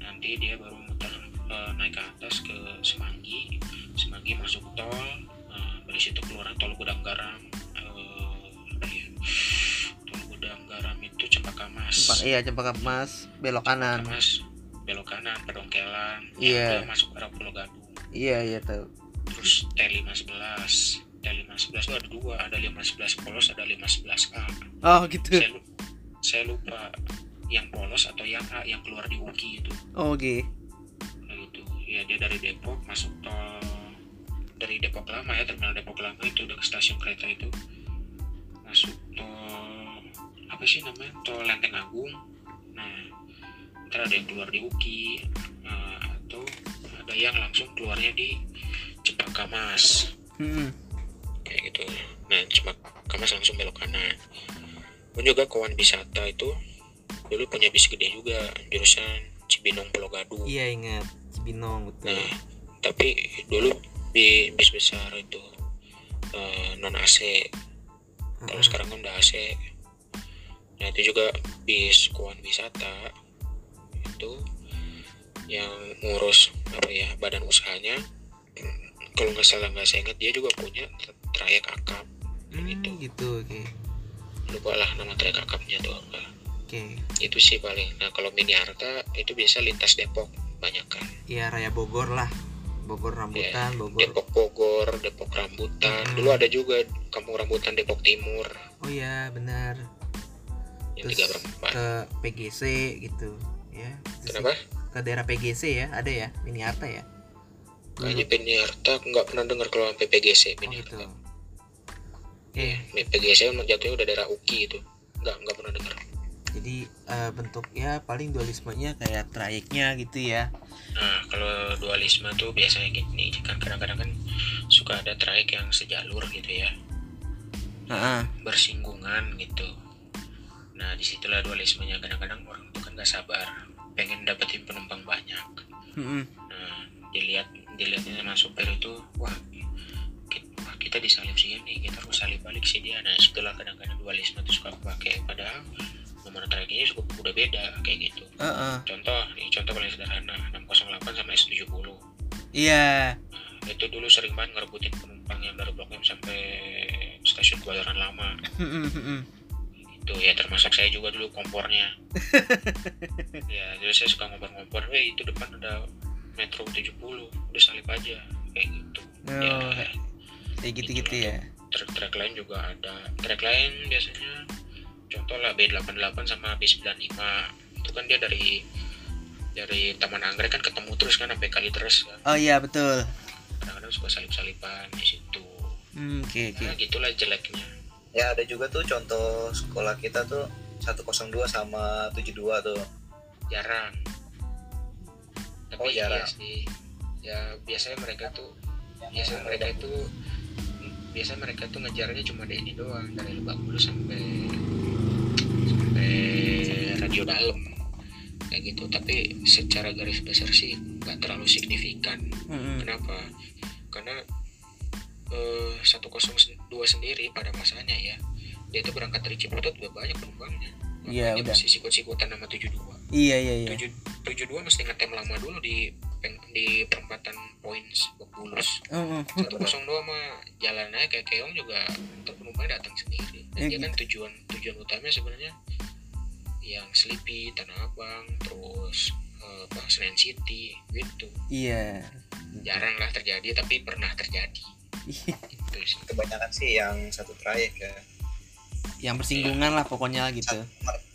nanti dia baru eh, naik ke atas ke Semanggi. Semanggi masuk tol eh, dari situ keluaran tol Gudang Garam. Apa ya iya Cempaka Mas belok kanan. Mas belok kanan pedongkelan. Iya. yang masuk arah Pulau Gadung. Iya iya tahu. Terus T511 T511 itu ada dua ada 511 polos ada 511 A. Oh gitu. Saya, lu- saya lupa yang polos atau yang A yang keluar di UKI itu. Oh, oke. gitu ya dia dari Depok masuk tol dari Depok lama ya terminal Depok lama itu udah ke stasiun kereta itu. Masuk tol apa sih namanya? Tol Lenteng Agung. Nah ntar ada yang keluar di UKI nah, atau ada yang langsung keluarnya di Cempaka Mas. Mm-mm. kayak gitu. Nah Cempaka Mas langsung belok kanan. Pun juga kawan wisata itu dulu punya bis gede juga jurusan Cibinong Pulau Gadung. Iya ingat Cibinong betul Nah, tapi dulu di bis besar itu eh, non AC. Kalau Mm-mm. sekarang kan udah AC. Nah, itu juga bis kawan wisata itu yang ngurus apa ya badan usahanya. Kalau nggak salah nggak saya ingat dia juga punya tra- trayek akap. Hmm, gitu. gitu oke Lupa lah nama trayek akapnya tuh apa. oke Itu sih paling. Nah, kalau mini harta itu biasa lintas Depok banyak kan. iya raya Bogor lah Bogor rambutan Bogor Depok Bogor, Depok Rambutan. Hmm. Dulu ada juga kampung rambutan Depok Timur oh iya benar yang Terus ke PGC gitu ya Terus Kenapa? ke daerah PGC ya ada ya Mini Harta ya Kayaknya Piniarta aku nggak pernah dengar kalau sampai PGC oh Piniarta. gitu oke Ini PGC jatuhnya udah daerah UKI itu. Nggak nggak pernah dengar. Jadi eh, bentuknya paling dualismenya kayak trayeknya gitu ya Nah kalau dualisme tuh biasanya gini kan kadang-kadang kan suka ada trayek yang sejalur gitu ya Heeh. bersinggungan gitu. Nah di situlah dualismenya kadang-kadang orang tuh kan nggak sabar pengen dapetin penumpang banyak. Mm-mm. Nah, dilihat dilihatnya sama supir itu, wah ki- wah, kita disalip sih nih, kita harus salip balik sih dia. Nah, setelah kadang-kadang dualisme itu suka pakai padahal nomor tracknya suka udah beda kayak gitu. Heeh. Contoh, nih contoh paling sederhana 608 sama S70. iya Nah, itu dulu sering banget ngerebutin penumpang yang dari Blok M sampai stasiun Kebayoran Lama. Mm-mm, mm-mm. Itu ya termasuk saya juga dulu kompornya. ya, jadi saya suka ngompor-ngompor, "Eh, itu depan ada Metro 70, udah salip aja." Kayak gitu. Oh, ya, kayak gitu-gitu ya trek-trek lain juga ada trek lain biasanya contoh lah B88 sama B95 itu kan dia dari dari Taman Anggrek kan ketemu terus kan sampai kali terus kan. Oh iya betul. Kadang-kadang suka salip-salipan di situ. Hmm, oke oke. Nah gitulah jeleknya. Ya ada juga tuh contoh sekolah kita tuh 102 sama 72 tuh. Jarang. Tapi Oh, iya jarang. sih. Ya biasanya mereka tuh biasanya mereka itu biasanya mereka tuh ngejarnya cuma dari ini doang dari Lebak Bulus sampai radio dalam. Kayak gitu. Tapi secara garis besar sih nggak terlalu signifikan. Mm-mm. kenapa? Karena eh, 102 sendiri pada masanya ya. Dia tuh berangkat dari Ciputat udah banyak penumpangnya. Iya, udah. masih sikut-sikutan sama 72 iya iya iya. Tujuh tujuh dua mesti ngetem lama dulu di di perempatan points Bulus. Satu kosong dua mah jalannya kayak keong juga untuk datang sendiri. Dan Ya, dia kan tujuan tujuan utamanya sebenarnya yang Sleepy Tanah Abang terus eh, apa Senen City gitu. Iya. Jarang lah terjadi tapi pernah terjadi. Itu sih. Kebanyakan sih yang satu trayek ya. Yang bersinggungan lah pokoknya gitu.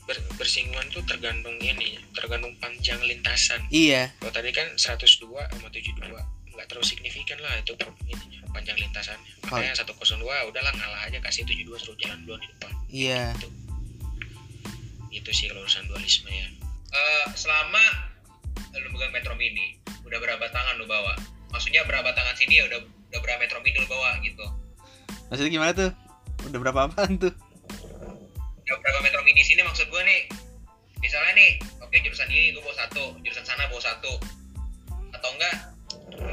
Ber- bersinggungan tuh tergantung ini tergantung panjang lintasan. Iya. Kalau tadi kan 102 sama 72 nggak terlalu signifikan lah itu ininya, panjang lintasannya. Makanya 102 udahlah ngalah aja kasih 72 suruh jalan duluan di depan. iya Itu sih kalau urusan dualisme ya. Eh, selama lu megang Metro Mini, udah berapa tangan lu bawa? Maksudnya berapa tangan sini ya udah udah berapa Metro Mini lu bawa gitu? maksudnya gimana tuh udah berapa apaan tuh Udah berapa Metro Mini sini maksud gue nih? Misalnya nih, oke jurusan ini gue bawa satu, jurusan sana bawa satu, atau enggak?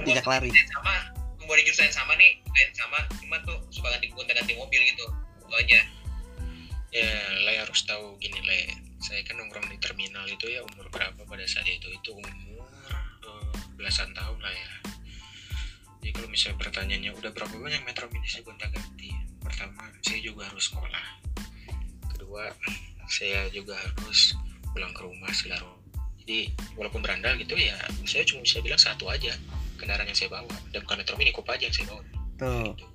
Tidak lari. Yang sama, gue di jurusan yang sama nih, yang sama, cuma tuh suka ganti ganti mobil gitu, itu aja. Ya, Le harus tahu gini Le. Saya kan nongkrong di terminal itu ya umur berapa pada saat itu? Itu umur eh, belasan tahun lah ya. Jadi kalau misalnya pertanyaannya udah berapa banyak metro mini saya gonta ganti? Pertama, saya juga harus sekolah. Kedua, saya juga harus pulang ke rumah segala jadi walaupun berandal gitu ya saya cuma bisa bilang satu aja kendaraan yang saya bawa dan bukan Metro Mini Kopaja yang saya bawa tuh Gitu.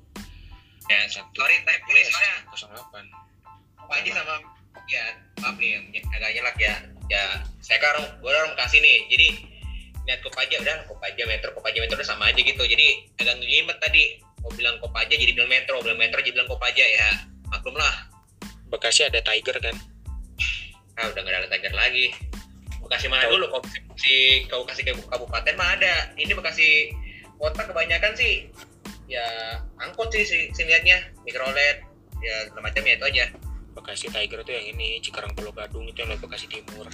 ya Satu. sorry tapi boleh soalnya 08 Pak Haji sama ya maaf nih yang agak nyelak ya ya saya kan orang gue orang Bekasi nih jadi lihat Kopaja udah Kopaja Metro Kopaja Metro udah sama aja gitu jadi agak ngelimet tadi mau bilang Kopaja jadi bilang Metro bilang Metro jadi bilang Kopaja ya maklum lah. Bekasi ada Tiger kan? Ah udah nggak ada Tiger lagi. Bekasi mana dulu kok si kau kasih kabupaten mah ada. Ini Bekasi kota kebanyakan sih ya angkot sih si, si liatnya mikrolet ya segala macam ya itu aja Bekasi Tiger itu yang ini Cikarang Pulau Gadung itu yang lewat Bekasi Timur.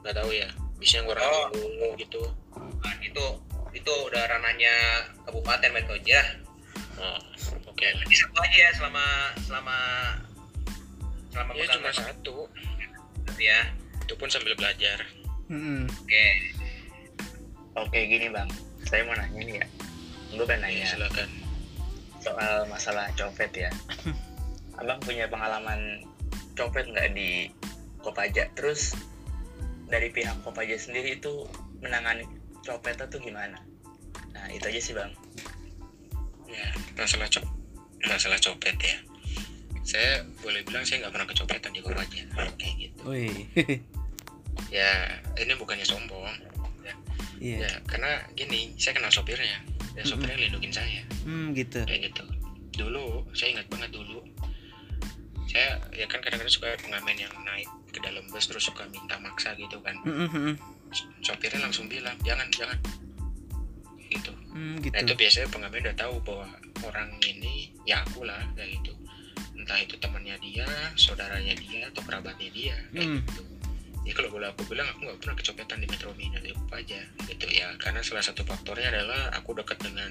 Nggak tahu ya bisa yang orang Oh. ungu gitu. Nah, itu itu udah ranahnya kabupaten Metro aja oh, oke. Ini satu aja ya selama selama selama ya cuma satu. Gitu ya. Itu pun sambil belajar. Oke. Oke gini bang, saya mau nanya nih ya. Gue pengen ya, nanya silakan. soal masalah copet ya. Abang punya pengalaman copet nggak di Kopaja? Terus dari pihak Kopaja sendiri itu menangani copetnya tuh gimana? Nah itu aja sih bang. ya masalah cop masalah copet ya saya boleh bilang saya nggak pernah kecopetan di Kopaja kayak gitu Wih. ya ini bukannya sombong Iya. ya karena gini saya kenal sopirnya dan Mm-mm. sopirnya lindungin saya Hmm, gitu. kayak gitu dulu saya ingat banget dulu saya ya kan kadang-kadang suka pengamen yang naik ke dalam bus terus suka minta maksa gitu kan. Mm-mm. sopirnya langsung bilang jangan jangan. Gitu. Hmm, nah itu gitu. biasanya pengamen udah tahu bahwa orang ini ya aku lah kayak gitu. Entah itu temannya dia saudaranya dia atau kerabatnya dia kayak Hmm. gitu. Ya kalau boleh aku bilang aku nggak pernah kecopetan di Metro Mini atau apa aja gitu ya. Karena salah satu faktornya adalah aku dekat dengan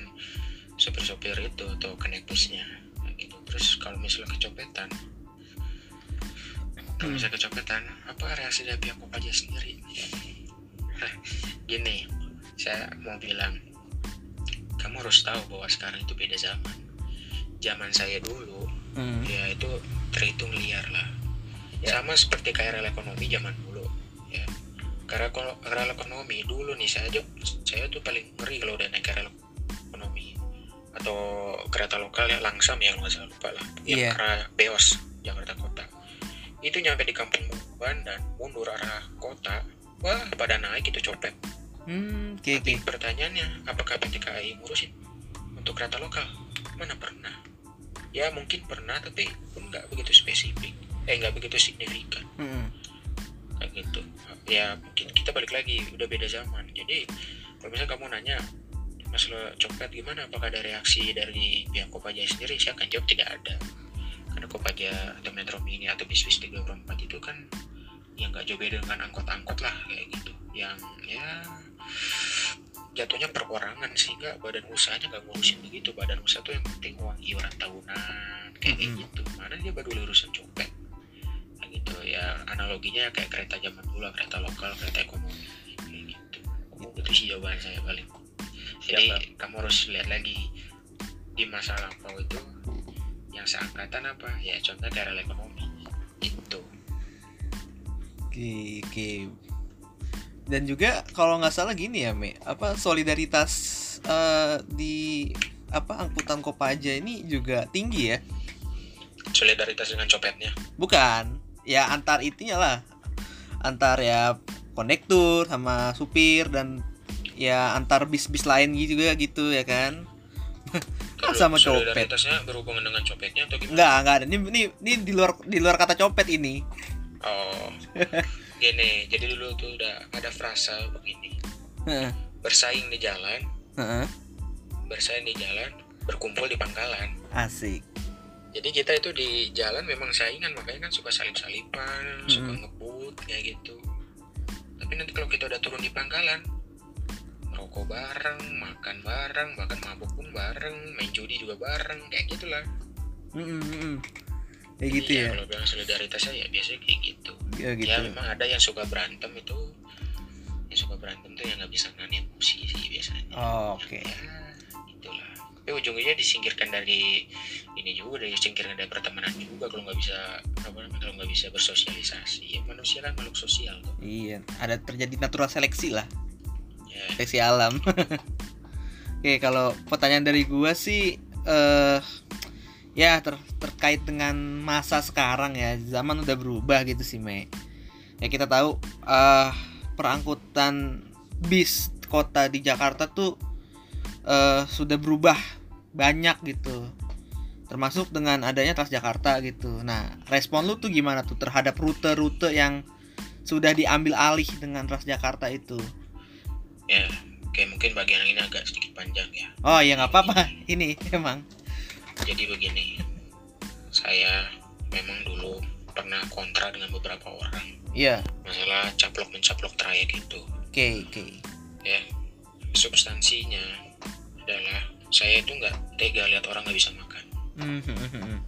sopir-sopir itu atau kenekbusnya kayak gitu. Terus kalau misalnya kecopetan kalau Hmm. misalnya kecopetan apa reaksi dari pihak Kopaja sendiri Hah, gini saya mau bilang kamu harus tahu bahwa sekarang itu beda zaman zaman saya dulu Hmm. ya itu terhitung liar lah Ya. sama seperti KRL ekonomi zaman dulu ya karena kalau KRL ekonomi dulu nih saya aja saya tuh paling ngeri kalau udah naik KRL ekonomi atau kereta lokal ya langsam ya nggak salah lupa lah yang Iya. arah Beos Jakarta Kota itu nyampe di Kampung Buban dan mundur arah kota wah pada naik itu copet Hmm, tapi oke. pertanyaannya, apakah PT KAI ngurusin untuk kereta lokal? Mana pernah? Ya mungkin pernah, tapi pun nggak begitu spesifik. Eh nggak begitu signifikan Mm-mm. kayak gitu. Ya mungkin kita balik lagi, udah beda zaman. Jadi kalau misalnya kamu nanya masalah copet gimana, apakah ada reaksi dari pihak Kopaja sendiri? Saya akan jawab tidak ada. Karena Kopaja atau Metro Mini atau bis-bis 304 itu kan yang nggak jauh beda dengan angkot-angkot lah kayak gitu. Yang ya jatuhnya perorangan sehingga badan usahanya nggak ngurusin begitu. Badan usaha tuh yang penting uang iuran tahunan kayak Mm-mm. gitu. Mana dia peduli urusan copet. Kayak gitu. Ya analoginya kayak kereta zaman dulu lah, kereta lokal kereta ekonomi kayak gitu. Itu sih jawaban saya paling. Jadi kamu harus lihat lagi di masa lampau itu yang seangkatan apa? Ya contohnya KRL ekonomi. Itu. Oke, oke. Dan juga kalau nggak salah gini ya, Me, apa solidaritas eh, di apa angkutan Kopaja ini juga tinggi ya? solidaritas dengan copetnya. Bukan, ya antar itunya lah, antar ya konektur sama supir dan ya antar bis-bis lain gitu juga gitu ya kan? Sama copet. berhubungan dengan copetnya atau gimana Enggak, enggak ada. Ini, ini, ini di luar di luar kata copet ini. Oh, gini. Jadi dulu tuh udah ada frasa begini. Bersaing di jalan, bersaing di jalan, berkumpul di pangkalan. Asik. Jadi kita itu di jalan memang saingan, makanya kan suka salip-salipan, suka Mm-mm. ngebut kayak gitu. Tapi nanti kalau kita udah turun di pangkalan, merokok bareng, makan bareng, bahkan mabuk pun bareng, main judi juga bareng, kayak gitulah. Mm, mm. Kayak gitu ya. Kalau bilang solidaritasnya ya biasanya kayak gitu. Ya gitu. ya memang ada yang suka berantem itu yang suka berantem tuh yang nggak bisa nahan emosi sih biasanya Oh, oke. ya itulah tapi ujung-ujungnya disingkirkan dari ini juga dari disingkirkan dari pertemanan juga kalau nggak bisa apa namanya kalau nggak bisa bersosialisasi ya manusia kan makhluk sosial tuh Iya, ada terjadi natural seleksi lah, seleksi alam. Oke, kalau pertanyaan dari gua sih eh ya ter- terkait dengan masa sekarang ya, zaman udah berubah gitu sih, Me. Ya kita tahu eh perangkutan bis kota di Jakarta tuh eh sudah berubah banyak gitu. Termasuk dengan adanya Transjakarta gitu. Nah, respon lu tuh gimana tuh terhadap rute-rute yang sudah diambil alih dengan Transjakarta itu. Ya kayak mungkin bagian ini agak sedikit panjang ya. Oh ya nggak apa-apa, ini emang. jadi begini saya memang dulu pernah kontra dengan beberapa orang. Iya, masalah caplok mencaplok trayek itu. Oke oke. ya substansinya adalah saya itu nggak tega lihat orang nggak bisa makan. Hmm, hmm, hmm,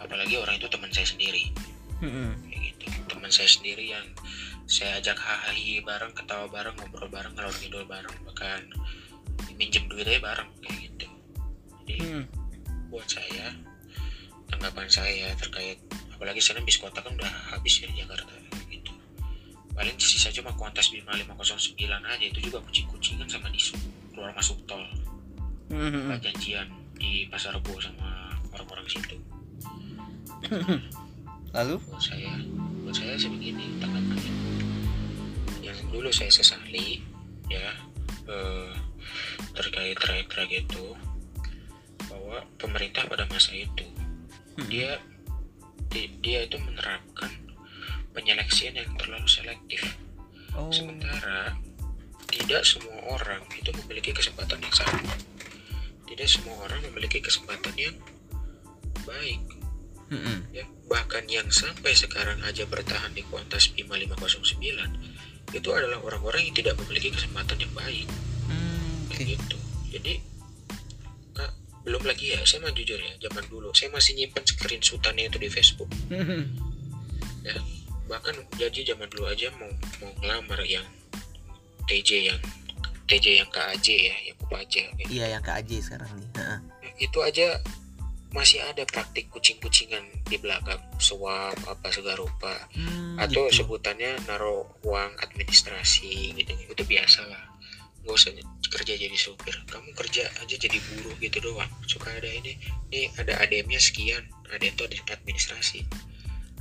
apalagi orang itu teman saya sendiri. Kayak gitu. Teman saya sendiri yang saya ajak hahaha bareng ketawa bareng ngobrol bareng ngalor ngidul bareng bahkan minjem duit aja bareng kayak gitu. Jadi Hmm, buat saya tanggapan saya terkait apalagi sekarang bis kota kan udah habis ya di Jakarta gitu. Paling sisa cuma kontes Bima 509 aja itu juga kucing-kucingan sama di keluar masuk tol. Hmm, janjian di pasar rebo sama orang-orang situ. Lalu? buat saya buat saya sih begini tanggapannya yang dulu saya sesali ya eh, terkait trayek-trayek itu bahwa pemerintah pada masa itu dia di- dia itu menerapkan penyeleksian yang terlalu selektif. Oh. sementara tidak semua orang itu memiliki kesempatan yang sama. Tidak semua orang memiliki kesempatan yang baik Hmm, hmm. ya bahkan yang sampai sekarang aja bertahan di kuantas Bima 509 itu adalah orang-orang yang tidak memiliki kesempatan yang baik Hmm, Oke. kayak gitu jadi kak belum lagi ya saya mah jujur ya zaman dulu saya masih nyimpen screenshotannya itu di Facebook Hmm, hmm. bahkan jadi zaman dulu aja mau mau ngelamar yang TJ yang TJ yang KAJ ya yang kayak Iya yang ke AJ sekarang nih. Heeh. itu aja masih ada praktik kucing-kucingan di belakang suap apa segala rupa. Hmm, atau gitu. sebutannya naruh uang administrasi gitu. Itu biasa lah. Nggak usah kerja jadi supir. Kamu kerja aja jadi buruh gitu doang. Suka ada ini. Ini ada ADM-nya sekian ADM itu ada administrasi.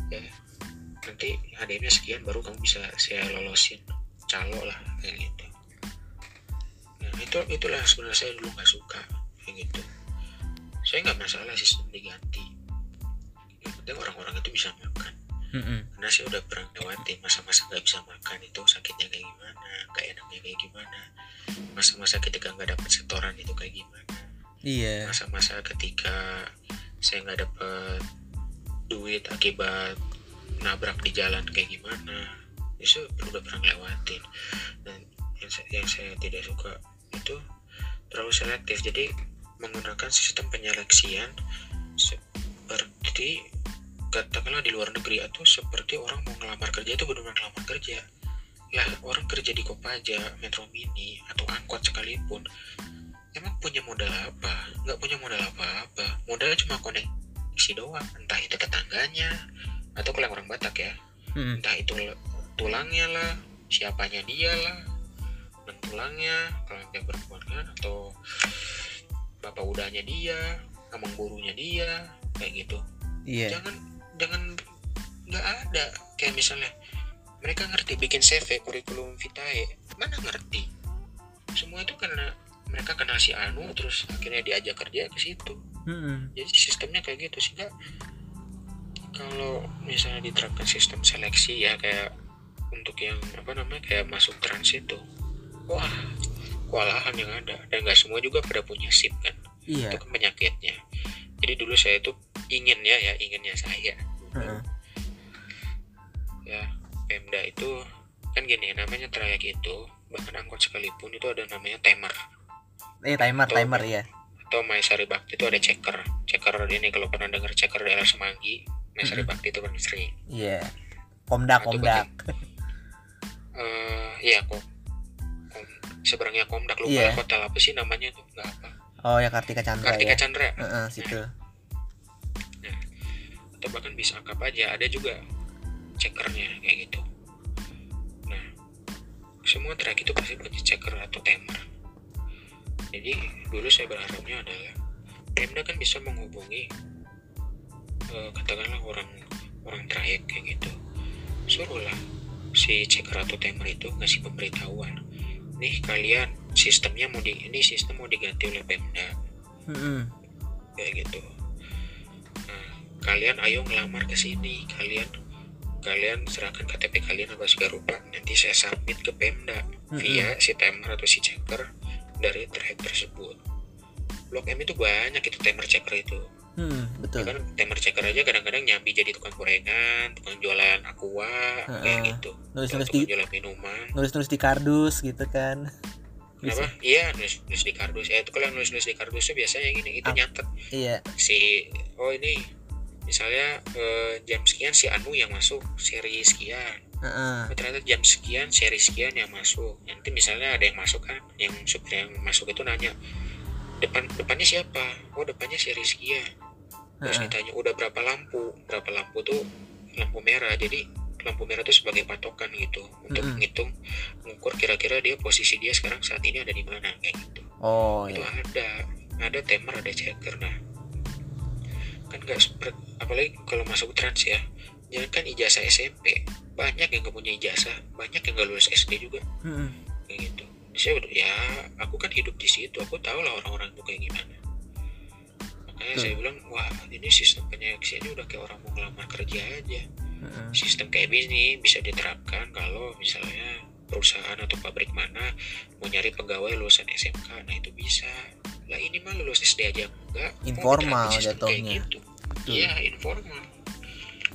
Ya. Nanti ADM-nya sekian baru kamu bisa saya lolosin. Calo lah kayak gitu. Nah itu itulah sebenarnya saya dulu nggak suka kayak gitu saya nggak masalah sistem diganti. Yang penting orang-orang itu bisa makan. Hmm, hmm. karena saya udah pernah lewatin masa-masa nggak bisa makan itu sakitnya kayak gimana nggak enaknya kayak gimana. Masa-masa ketika nggak dapat setoran itu kayak gimana. Iya. masa-masa ketika saya nggak dapat duit akibat nabrak di jalan kayak gimana. Itu udah pernah lewatin dan yang saya, yang saya tidak suka itu terlalu selektif. Jadi menggunakan sistem penyeleksian seperti katakanlah di luar negeri atau seperti orang mau ngelamar kerja itu benar-benar ngelamar kerja. Lah orang kerja di Kopaja, Metro Mini atau angkot sekalipun emang punya modal apa? Nggak punya modal apa-apa. Modalnya cuma koneksi doang. Entah itu tetangganya atau kalau orang Batak ya. Hmm. entah itu tulangnya lah siapanya dia lah dan tulangnya kalau yang perempuan kan atau bapak udahnya dia amang burunya dia kayak gitu. Iya. jangan jangan nggak ada. Kayak misalnya mereka ngerti bikin CV kurikulum vitae. Mana ngerti? Semua itu karena mereka kenal si Anu terus akhirnya diajak kerja ke situ. Hmm, hmm. jadi sistemnya kayak gitu sehingga kalau misalnya diterapkan sistem seleksi ya kayak untuk yang apa namanya kayak masuk trans itu wah kewalahan yang ada dan nggak semua juga pada punya SIP kan Iya. itu kan penyakitnya jadi dulu saya itu ingin ya ya inginnya saya Heeh. ya Pemda itu kan gini namanya trayek itu bahkan angkot sekalipun itu ada namanya timer Eh timer Tuh. timer ya. atau Maesari Bakti itu ada checker checker ini kalau pernah dengar checker daerah Semanggi Maesari Mm-mm. Bakti itu kan sering Iya. Komdak Nah, itu komdak. eh iya kok seberangnya Komdak lupa Iya. hotel apa sih namanya tuh nggak apa. Oh ya Kartika Chandra Kartika ya. Chandra. Heeh, situ. Atau bahkan bisa angkap aja ada juga checkernya kayak gitu. Nah semua track itu pasti punya checker atau timer. Jadi dulu saya berharapnya adalah Pemda kan bisa menghubungi eh, katakanlah orang orang trayek kayak gitu. Suruhlah si checker atau timer itu ngasih pemberitahuan nih kalian sistemnya mau di ini sistem mau diganti oleh Pemda. Mm-mm. kayak gitu. Nah, kalian ayo ngelamar ke sini. Kalian kalian serahkan KTP kalian apa segala rupa. Nanti saya submit ke Pemda Mm-mm. via si timer atau si checker dari track tersebut. Blok M itu banyak itu timer checker itu Hmm, betul. Kan timer checker aja kadang-kadang nyambi jadi tukang gorengan tukang jualan aqua kayak Heeh. gitu. Nulis-nulis tukang di jualan minuman. nulis-nulis di kardus gitu kan. Kenapa? Iya nulis, nulis di kardus. Ya itu kalau nulis nulis di kardus itu biasanya gini, itu Ah. nyatet. iya. Si oh ini misalnya eh, jam sekian si Anu yang masuk seri sekian. Heeh. oh, ternyata jam sekian seri sekian yang masuk. Nanti misalnya ada yang masuk kan yang supir yang masuk itu nanya depan depannya siapa? Oh depannya seri sekian terus ditanya udah berapa lampu? Berapa lampu tuh? Lampu merah. Jadi lampu merah itu sebagai patokan gitu untuk Mm-mm. menghitung mengukur kira-kira dia posisi dia sekarang saat ini ada di mana kayak gitu. Oh itu iya. ada ada timer ada checker. Nah kan nggak apalagi kalau masuk trans ya jangan kan ijazah SMP banyak yang nggak punya ijazah banyak yang nggak lulus SD juga. Mm-mm. kayak gitu. Saya udah ya aku kan hidup di situ aku tahu lah orang-orang itu kayak gimana makanya Betul. saya bilang wah ini sistem penyeleksiannya udah kayak orang mau ngelamar kerja aja. Heeh. sistem kayak ini bisa diterapkan kalau misalnya perusahaan atau pabrik mana mau nyari pegawai lulusan SMK nah itu bisa. Lah ini mah lulus SD aja enggak. Informal jatuhnya. gitu. Iya informal.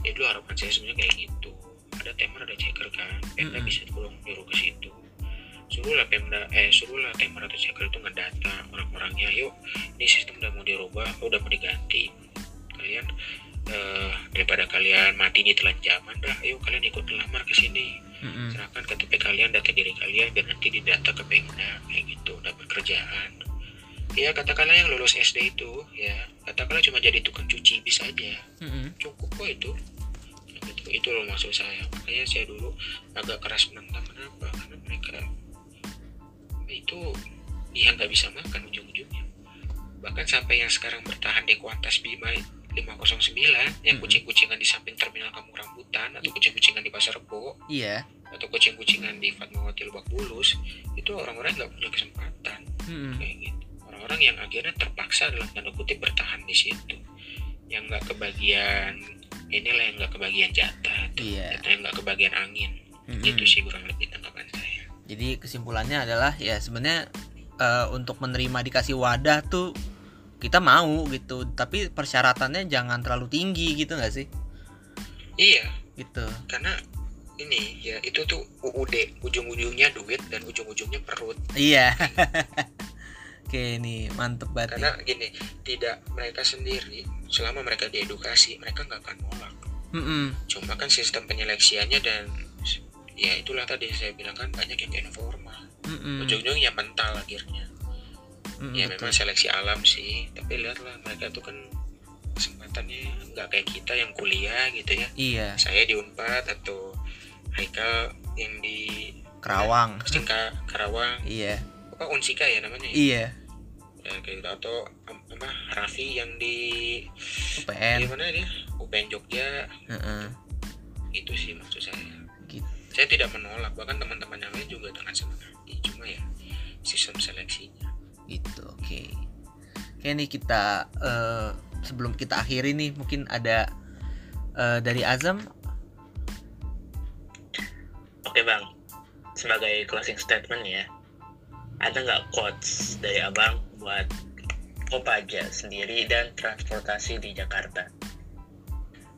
Ya dulu harapan saya sebenarnya kayak gitu. Ada timer ada checker kan. Pemda Mm-mm. bisa tolong nyuruh ke situ suruhlah Pemda eh suruhlah timer atau checker itu ngedata orang-orangnya. Yuk ini sistem udah mau dirubah udah mau diganti. Kalian eh, daripada kalian mati di telan zaman dah ayo kalian ikut lamar ke sini. Mm-mm. serahkan KTP kalian data diri kalian dan nanti didata ke Pemda kayak gitu dapat kerjaan. Ya katakanlah yang lulus SD itu ya. Katakanlah cuma jadi tukang cuci bisa aja. Cukup kok itu. Itu itu loh maksud saya. Makanya saya dulu agak keras menentang kenapa? Karena mereka itu dia nggak bisa makan ujung-ujungnya bahkan sampai yang sekarang bertahan di Kuantas Bima 509 yang kucing-kucingan di samping terminal kampung rambutan atau kucing-kucingan di pasar Rebo iya atau kucing-kucingan di Fatmawati Lebak Bulus itu orang-orang nggak punya kesempatan Mm-mm. kayak gitu orang-orang yang akhirnya terpaksa dalam tanda kutip bertahan di situ yang nggak kebagian inilah yang nggak kebagian jatah tuh. Iya. jatah yang nggak kebagian angin Mm-mm. itu sih kurang lebih tanggapan jadi kesimpulannya adalah ya sebenarnya eh, untuk menerima dikasih wadah tuh kita mau gitu. Tapi persyaratannya jangan terlalu tinggi gitu nggak sih? Iya. Gitu. Karena ini ya itu tuh UUD ujung-ujungnya duit dan ujung-ujungnya perut. Iya. Oke nih mantep banget karena gini tidak mereka sendiri selama mereka diedukasi mereka nggak akan nolak. Nih. Mm-mm. cuma kan sistem penyeleksiannya dan ya itulah tadi saya bilang kan banyak yang informal Mm-mm. ujung-ujungnya mental akhirnya. Mm-mm, ya betul. memang seleksi alam sih tapi lihatlah mereka tuh kan kesempatannya nggak kayak kita yang kuliah gitu ya. Iya. Saya di Unpad atau Haikal yang di Kerawang. Singka Karawang iya. Apa Unsika ya namanya ya? iya. Ya kayak gitu. Atau apa Raffi yang di di UPN mana dia? UPN Jogja. Heeh. itu sih maksud saya. Saya tidak menolak bahkan teman-teman yang lain juga dengan senang hati. Cuma ya sistem seleksinya. Gitu oke. Oke nih kita eh, sebelum kita akhiri nih mungkin ada eh, dari Azam? Oke bang, sebagai closing statement ya, ada nggak quotes dari abang buat Kopaja sendiri dan transportasi di Jakarta?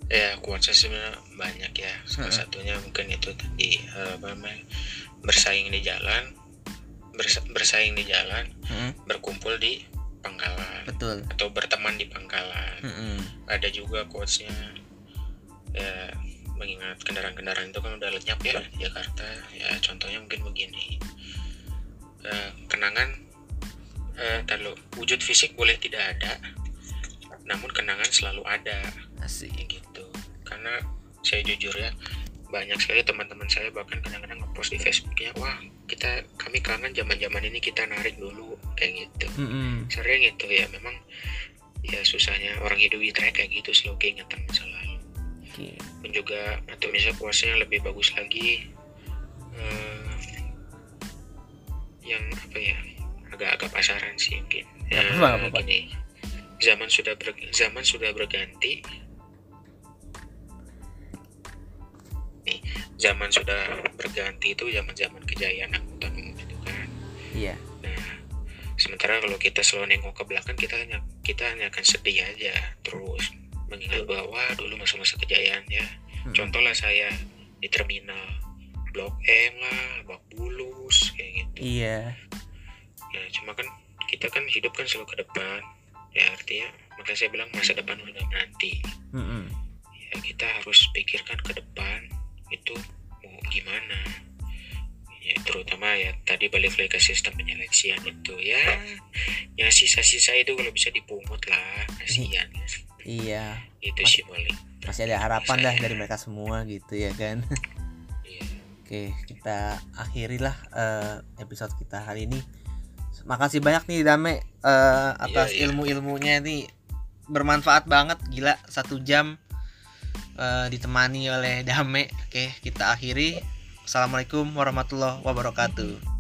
Ya kuasa sebenarnya banyak ya. Salah satunya mungkin itu tadi eh, apa namanya bersaing di jalan bersa- bersaing di jalan Heeh, berkumpul di pangkalan betul. atau berteman di pangkalan. Heeh. ada juga quotesnya ya mengingat kendaraan-kendaraan itu kan udah lenyap ya di Jakarta. Ya contohnya mungkin begini. Eh, kenangan eh dulu. wujud fisik boleh tidak ada namun kenangan selalu ada asik gitu. Karena saya jujur ya banyak sekali teman-teman saya bahkan kadang-kadang ngepost di Facebooknya wah kita kami kangen zaman-zaman ini kita narik dulu kayak gitu. Mm-mm. sering itu ya memang ya susahnya orang hidup di track kayak gitu selalu keingetan masa lalu oke. Pun juga atau misalnya puasanya lebih bagus lagi eh, yang apa ya agak-agak pasaran sih mungkin. Eh, apa-apa, nggak apa-apa. gini zaman sudah ber- zaman sudah berganti nih zaman sudah berganti itu zaman zaman kejayaan angkutan umum itu kan iya Nah, sementara kalau kita selalu nengok ke belakang, kita hanya kita hanya akan sedih aja terus mengingat bahwa dulu masa-masa kejayaannya. Mm. Contohlah saya di terminal Blok M lah, Bak Bulus kayak gitu. iya Ya, cuma kan kita kan hidup kan selalu ke depan. Ya artinya, makanya saya bilang masa depan udah nanti. Mm-mm. Ya kita harus pikirkan ke depan itu mau gimana. Ya terutama ya tadi balik lagi ke sistem penyeleksian itu ya yang sisa-sisa itu kalau bisa dipungut lah kasihan iya itu Mas- sih paling masih ada harapan dah dari mereka semua gitu ya kan Iya. Oke, kita akhirilah eh, episode kita hari ini. Makasih banyak nih Dame eh, atas Iya, iya. ilmu-ilmunya nih bermanfaat banget, gila satu jam eh, ditemani oleh Dame. Oke, kita akhiri. Assalamualaikum warahmatullahi wabarakatuh.